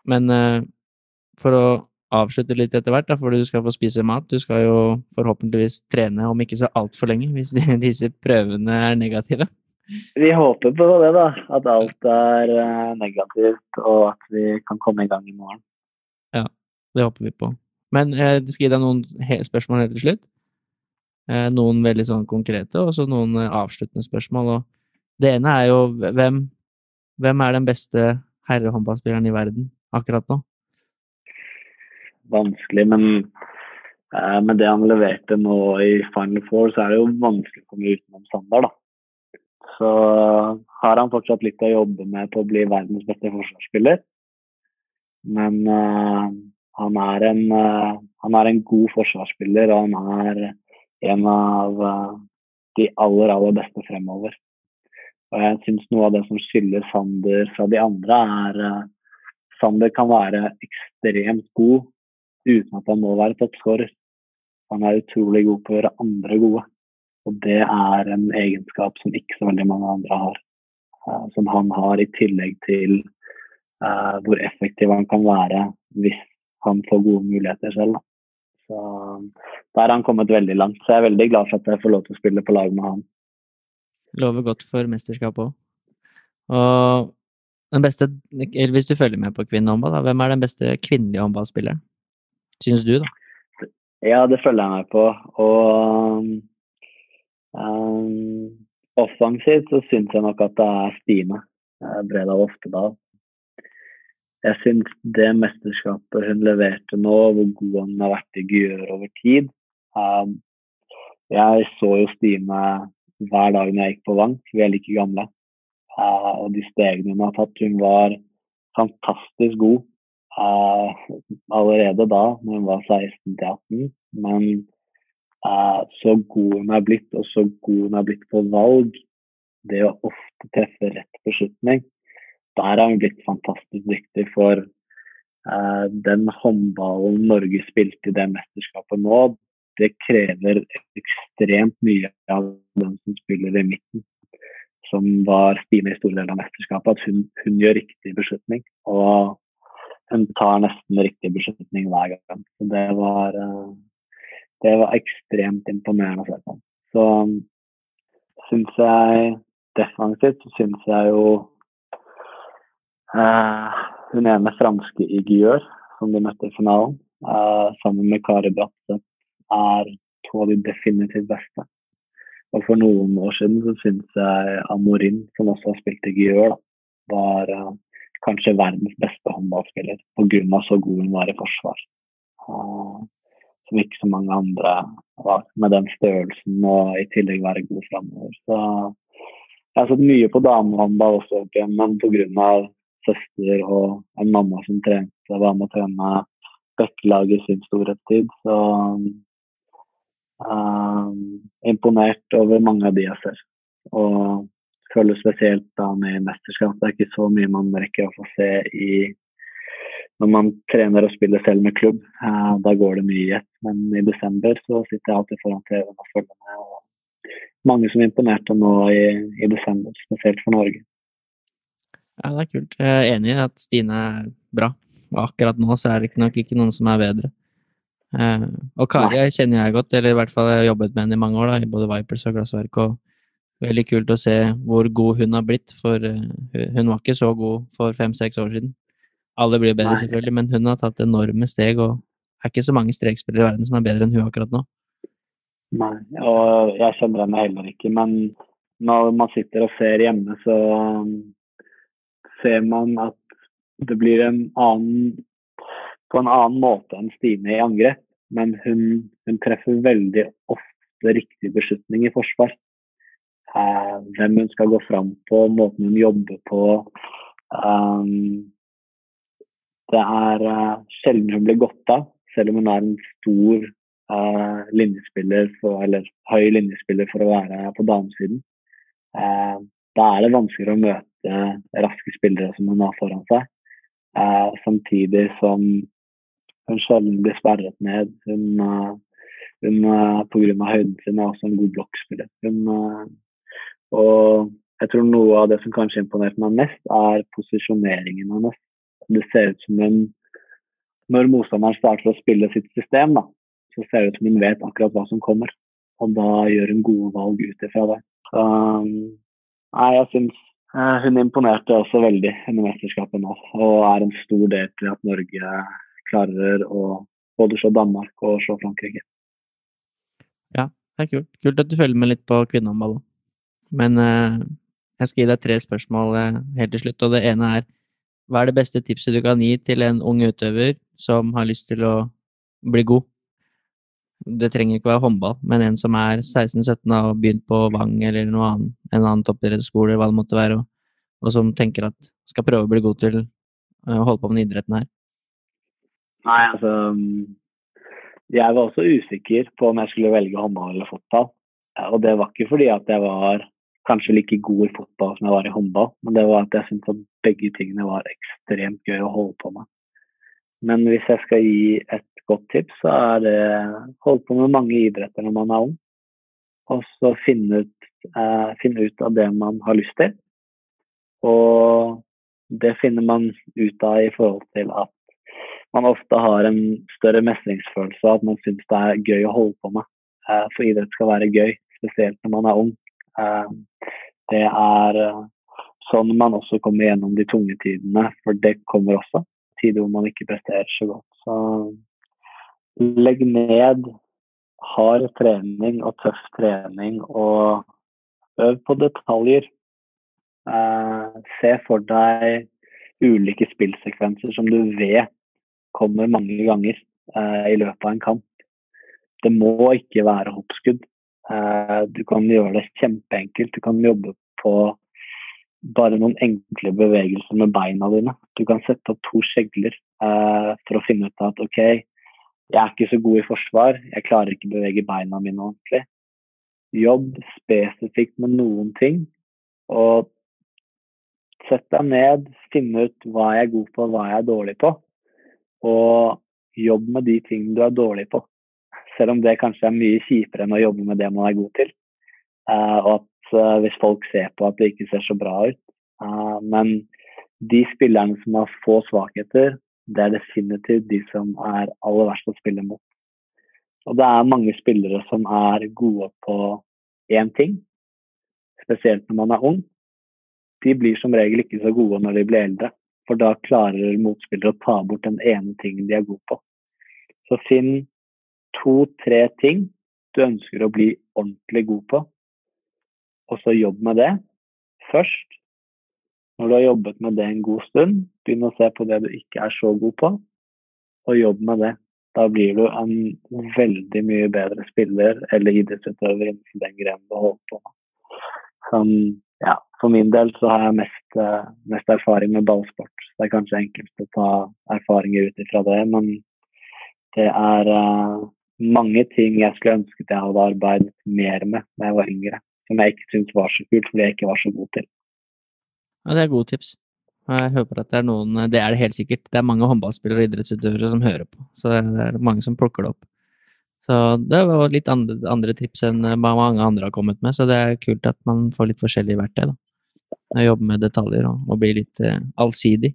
Men uh, for å avslutte litt etter hvert, da, fordi du skal få spise mat. Du skal jo forhåpentligvis trene om ikke så altfor lenge, hvis <laughs> disse prøvene er negative. Vi håper på det, da. At alt er eh, negativt, og at vi kan komme i gang i morgen. Ja, det håper vi på. Men eh, jeg skal gi deg noen spørsmål helt til slutt. Eh, noen veldig sånn konkrete, og så noen avsluttende spørsmål. Og det ene er jo hvem, hvem er den beste herrehåndballspilleren i verden akkurat nå? Vanskelig. Men eh, med det han leverte nå i Final Four, så er det jo vanskelig å komme utenom Sander, da. Så har han fortsatt litt å jobbe med på å bli verdens beste forsvarsspiller. Men eh, han, er en, eh, han er en god forsvarsspiller, og han er en av uh, de aller, aller beste fremover. Og jeg syns noe av det som skiller Sander fra de andre, er Sander kan være ekstremt god uten at han må være toppskårer. Han er utrolig god på å gjøre andre gode. Og det er en egenskap som ikke så veldig mange andre har. Uh, som han har i tillegg til uh, hvor effektiv han kan være hvis han får gode muligheter selv. Så Der har han kommet veldig langt. Så jeg er veldig glad for at jeg får lov til å spille på lag med han. Lover godt for mesterskapet òg. Og den beste, hvis du følger med på kvinnehåndball, hvem er den beste kvinnelige håndballspilleren? Syns du, da? Ja, det følger jeg meg på. Og um, offensivt så syns jeg nok at det er Stine Bredal Oftedal. Jeg syns det mesterskapet hun leverte nå, hvor god hun har vært i Gjør over tid um, Jeg så jo Stine hver dag når jeg gikk på Vang, vi er like gamle. Uh, og de stegene hun har tatt Hun var fantastisk god uh, allerede da, når hun var 16-18. Men uh, så god hun er blitt, og så god hun er blitt på valg, det å ofte treffe rett beslutning, der har hun blitt fantastisk dyktig. For uh, den håndballen Norge spilte i det mesterskapet nå, det krever ekstremt mye av den som spiller i midten, som var Stine i store deler av mesterskapet, at hun, hun, gjør riktig beslutning. Og hun tar nesten riktig beslutning hver gang. Så det var, eh, det var ekstremt imponerende å se på. Så syns jeg defensivt så syns jeg jo eh, hun ene franske i Gyør, som de møtte i finalen, eh, sammen med Kari Bratseth, er to av de definitivt beste. Og for noen år siden så syns jeg Amorin, som også har spilt i Gyør, var uh, kanskje verdens beste håndballspiller pga. så god hun var i forsvar. som ikke så mange andre var, med den størrelsen og i tillegg være god framover. Så jeg har sett mye på damehåndball også opp igjen, men pga. søster og en mamma som trente, var med å trene Bekkelaget i sin storhetstid, så um, imponert over mange av de jeg ser. Og føler spesielt da med mesterskap. Det er ikke så mye man rekker å få se i når man trener og spiller selv med klubb. Uh, da går det mye i ett. Men i desember så sitter jeg alltid foran TV-en og følger med. og mange som imponerte nå i, i, desember, spesielt for Norge. Ja, det er kult. Jeg er enig i at Stine er bra. Akkurat nå så er det nok ikke noen som er bedre. Eh, og Kari Nei. kjenner jeg godt, eller i hvert fall jeg har jobbet med henne i mange år, da, i både Vipers og Glassverk. og Veldig kult å se hvor god hun har blitt, for uh, hun var ikke så god for fem-seks år siden. Alle blir bedre, Nei. selvfølgelig, men hun har tatt enorme steg, og er ikke så mange strekspillere i verden som er bedre enn hun akkurat nå. Nei, og jeg kjenner henne heller ikke. Men når man sitter og ser hjemme, så um, ser man at det blir en annen på en annen måte enn Stine i angrep. Men hun, hun treffer veldig ofte riktig beslutning i forsvar. Eh, hvem hun skal gå fram på, måten hun jobber på. Um, det er uh, sjelden hun blir godt av, selv om hun er en stor linjespiller for, eller høy linjespiller for å være på damesiden. Da er det vanskeligere å møte raske spillere som hun har foran seg. Samtidig som hun sjelden blir sperret ned. Hun, hun pga. høyden sin er også en god blokkspiller. Hun, og jeg tror noe av det som kanskje imponerte meg mest, er posisjoneringen hennes. Det ser ut som hun når motstanderen starter å spille sitt system, da, så ser det ut som hun vet akkurat hva som kommer. Og da gjør hun gode valg ut ifra det. Så nei, jeg syns uh, hun imponerte også veldig under mesterskapet nå. Og er en stor del til at Norge klarer å både slå Danmark og slå Frankrike. Ja, det er kult. Kult at du følger med litt på kvinnehåndball òg. Men uh, jeg skal gi deg tre spørsmål uh, helt til slutt, og det ene er hva er det beste tipset du kan gi til en ung utøver som har lyst til å bli god? det trenger ikke være håndball, men en som er 16-17 og har begynt på Vang eller noe annet, en annen toppidrettsskole, hva det måtte være, og, og, som tenker at skal prøve å bli god til å holde på med idretten her? Nei, altså Jeg var også usikker på om jeg skulle velge håndball eller fotball. Og det var ikke fordi at jeg var kanskje like god i fotball som jeg var i håndball, men det var at jeg syntes at begge tingene var ekstremt gøy å holde på med. Men hvis jeg skal gi et godt tips, så er det holde på med mange idretter når man er ung. Og så finne ut, eh, finne ut, av det man har lyst til. Og det finner man ut av i forhold til at man ofte har en større mestringsfølelse, at man syns det er gøy å holde på med. Eh, for idrett skal være gøy, spesielt når man er ung. Eh, det er eh, sånn man også kommer gjennom de tunge tidene, for det kommer også tider hvor man ikke presterer så godt. Så legg ned hard trening og tøff trening, og øv på detaljer. Eh, se for deg ulike spillsekvenser som du vet kommer mange ganger i løpet av en kamp. Det må ikke være hoppskudd. Eh, du kan gjøre det kjempeenkelt. Du kan jobbe på bare noen enkle bevegelser med beina dine. Du kan sette opp to skjegler eh, for å finne ut at OK, jeg er ikke så god i forsvar, jeg klarer ikke å bevege beina mine ordentlig. Jobb spesifikt med noen ting, og sett deg ned, finne ut hva jeg er god på, hva jeg er dårlig på. Og jobb med de tingene du er dårlig på. Selv om det kanskje er mye kjipere enn å jobbe med det man er god til. Uh, og at uh, hvis folk ser på at det ikke ser så bra ut. Uh, men de spillerne som har få svakheter, det er definitivt de som er aller verst å spille mot. Og det er mange spillere som er gode på én ting, spesielt når man er ung. De blir som regel ikke så gode når de blir eldre, for da klarer motspillere å ta bort den ene tingen de er gode på. Så finn to-tre ting du ønsker å bli ordentlig god på, og så jobb med det først. Når du har jobbet med det en god stund, begynn å se på det du ikke er så god på, og jobb med det. Da blir du en veldig mye bedre spiller eller idrettsutøver innenfor den grenen du holder på med. Som, ja, for min del så har jeg mest, uh, mest, erfaring med ballsport. Det er kanskje enklest å ta erfaringer ut ifra det, men det er uh, mange ting jeg skulle ønsket jeg hadde arbeidet mer med da jeg var yngre. Som jeg ikke syntes var så kult, fordi jeg ikke var så god til. Ja, det er gode tips. Jeg håper at det er noen Det er det helt sikkert. Det er mange håndballspillere og idrettsutøvere som hører på, så det er mange som plukker det opp. Så det var litt andre, andre tips enn mange andre har kommet med, så det er kult at man får litt forskjellige verktøy. da. Jobbe med detaljer og, og bli litt uh, allsidig.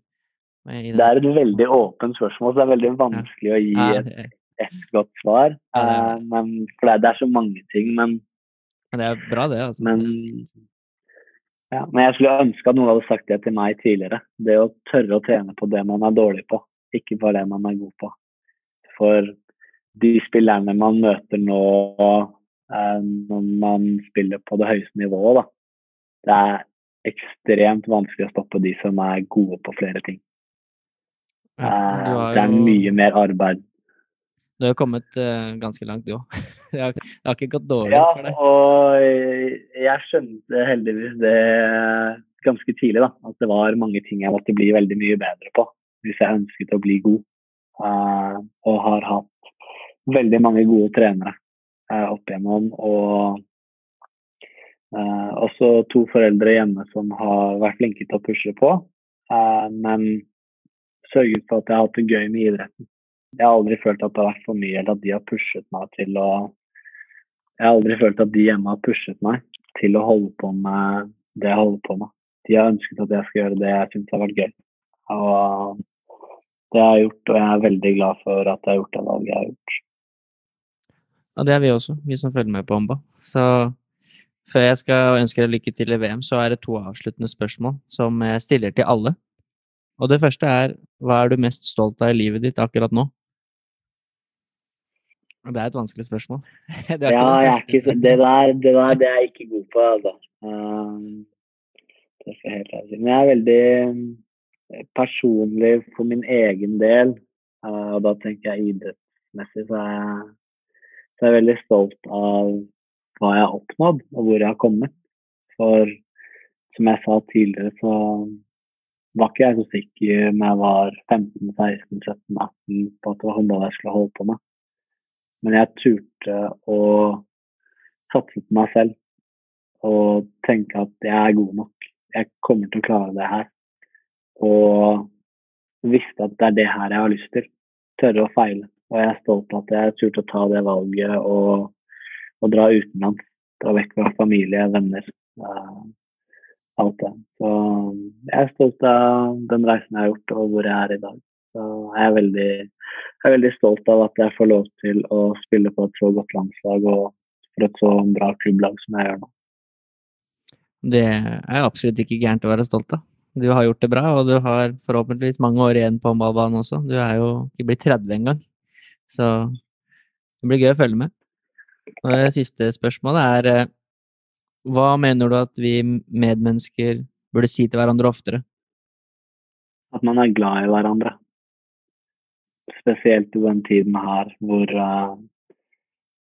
Det er et veldig åpent spørsmål, så det er veldig vanskelig å gi et ett godt svar. Ja, det uh, men, for det, er så mange ting, men Men det er bra, det. altså. Men, ja, men jeg skulle ønske at noen hadde sagt det til meg tidligere. Det å tørre å trene på det man er dårlig på, ikke bare det man er god på. For de spillerne man møter nå uh, når man spiller på det høyeste nivået, da, det er ekstremt vanskelig å stoppe de som er gode på flere ting. Ja, uh, det er mye mer arbeid du har kommet uh, ganske langt, du òg. <laughs> det har ikke gått dårlig ja, for deg. Ja, og jeg skjønte heldigvis det ganske tidlig, da. At det var mange ting jeg måtte bli veldig mye bedre på hvis jeg ønsket å bli god. Uh, og har hatt veldig mange gode trenere uh, opp igjennom. Og uh, også to foreldre hjemme som har vært flinke til å pushe på. men sørget for at jeg har hatt det gøy med idretten. Jeg har aldri følt at det har vært for mye, eller at de har pushet meg til å Jeg har aldri følt at de hjemme har pushet meg til å holde på med det jeg holder på med. De har ønsket at jeg skal gjøre det jeg syns har vært gøy. Og det har jeg gjort, og jeg er veldig glad for at jeg har gjort det valget jeg har gjort. Ja, det er vi også, vi som følger med på Omba. Så før jeg skal ønske deg lykke til i VM, så er det to avsluttende spørsmål som jeg stiller til alle. Og det første er hva er du mest stolt av i livet ditt akkurat nå? Det er et vanskelig spørsmål. <laughs> Det ja, jeg ikke, det, der, det der det er jeg ikke god på, altså. Um, det skal jeg helt ærlig Men jeg er veldig eh, personlig for min egen del, uh, og da tenker jeg idrettsmessig, så er jeg, så er jeg veldig stolt av hva jeg har oppnådd, og hvor jeg har kommet. For som jeg sa tidligere, så var ikke jeg så sikker når jeg var 15, 16, 17, 18 på at det var håndball jeg skulle holde på med. Men jeg turte å satse på meg selv og tenke at jeg er god nok. Jeg kommer til å klare det her. Og visste at det er det her jeg har lyst til. Tørre å feile. Og jeg er stolt av at jeg turte å ta det valget og, og dra utenlands. Dra vekk fra familie, venner. Uh, alt det. Så jeg er stolt av den reisen jeg har gjort, og hvor jeg er i dag. Så jeg er veldig, jeg er veldig stolt av at jeg får lov til å spille på et så godt landslag og for et så bra klubblag som jeg gjør nå. Det er absolutt ikke gærent å være stolt av. Du har gjort det bra, og du har forhåpentligvis mange år igjen på håndballbanen også. Du er jo ikke blitt 30 engang, så det blir gøy å følge med. Og det siste spørsmålet er eh, hva mener du at vi medmennesker burde si til hverandre oftere? At man er glad i hverandre spesielt i den tiden her hvor, uh,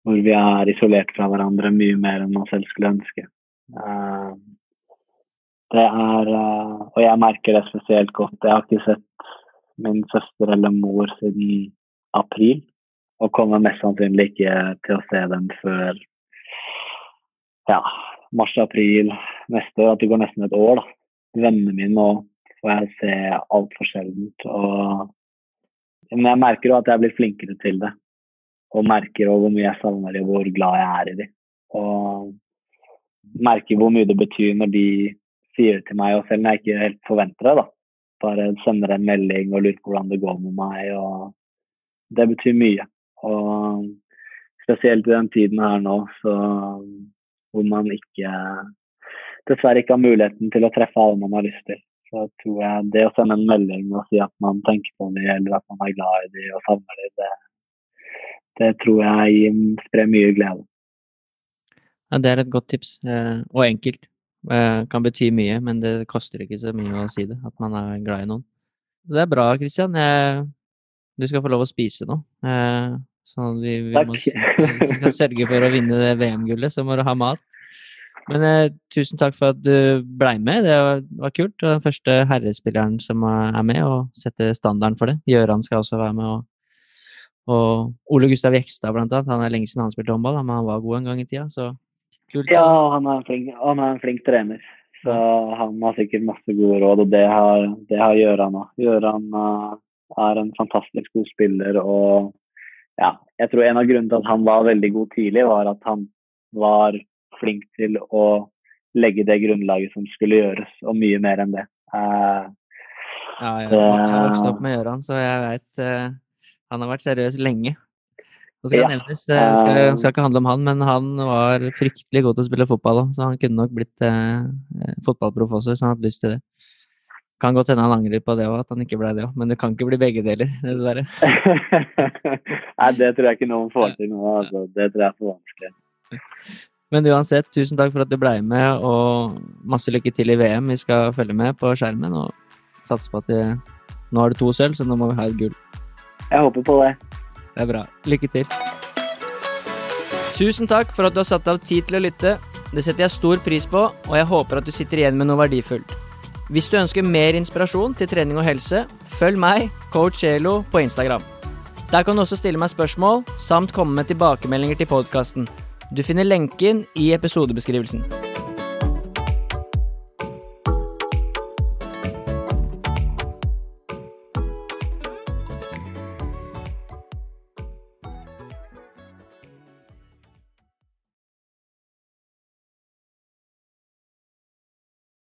hvor vi er isolert fra hverandre mye mer enn man selv skulle ønske. Uh, det er uh, Og jeg merker det spesielt godt. Jeg har ikke sett min søster eller mor siden april, og kommer mest sannsynlig ikke til å se dem før ja, mars-april neste år. At det går nesten et år, da. Vennene mine nå får jeg se altfor sjeldent. Og men jeg merker jo at jeg er blitt flinkere til det. og merker hvor mye jeg savner dem, hvor glad jeg er i dem. Og merker hvor mye det betyr når de sier det til meg, og selv når jeg ikke helt forventer det. da. Bare sender en melding og lurer på hvordan det går med meg. og Det betyr mye. Og spesielt i den tiden her nå, så, hvor man ikke dessverre ikke har muligheten til å treffe alle man har lyst til. Så tror jeg det å sende en melding og si at man tenker på dem, eller at man er glad i dem og savner dem, det, det tror jeg sprer mye glede. Ja, det er et godt tips, eh, og enkelt. Eh, kan bety mye, men det koster ikke så mye å si det, at man er glad i noen. Det er bra, Kristian. Du skal få lov å spise nå. sånn at vi, vi må, skal sørge for å vinne VM-gullet, så må du ha mat. Men eh, tusen takk for at du blei med, det var, var kult. Og den første herrespilleren som er med, og setter standarden for det. Gjøran skal også være med. Og, og Ole Gustav Jekstad, blant annet. Han er lenge siden han spilte håndball, men han var god en gang i tida, så kult. Ja, han er, flink, han er en flink trener. Så han har sikkert masse gode råd, og det har, det har Gjøran òg. Gjøran uh, er en fantastisk god spiller, og ja, jeg tror en av grunnene til at han var veldig god tidlig, var at han var flink til å legge det grunnlaget som skulle gjøres, og mye mer enn det. Uh, ja, jeg har vokst opp med Gøran, så jeg veit uh, Han har vært seriøs lenge. Det skal ja, nevnes, det skal, eh, skal, ikke handle om han, men han var fryktelig god til å spille fotball òg, så han kunne nok blitt uh, fotballproff også hvis han hadde lyst til det. Kan godt hende han angrer på det òg, at han ikke ble det òg, men det kan ikke bli begge deler, <laughs> dessverre. <laughs> Nei, det tror jeg ikke noen får til nå, altså. Det tror jeg er for vanskelig. <laughs> Men uansett, tusen takk for at du blei med, og masse lykke til i VM. Vi skal følge med på skjermen og satse på at det, nå har du to sølv, så nå må vi ha et gull. Jeg håper på det. Det er bra. Lykke til. Tusen takk for at du har satt av tid til å lytte. Det setter jeg stor pris på, og jeg håper at du sitter igjen med noe verdifullt. Hvis du ønsker mer inspirasjon til trening og helse, følg meg, coach Elo, på Instagram. Der kan du også stille meg spørsmål, samt komme med tilbakemeldinger til podkasten. Du finner lenken i episodebeskrivelsen.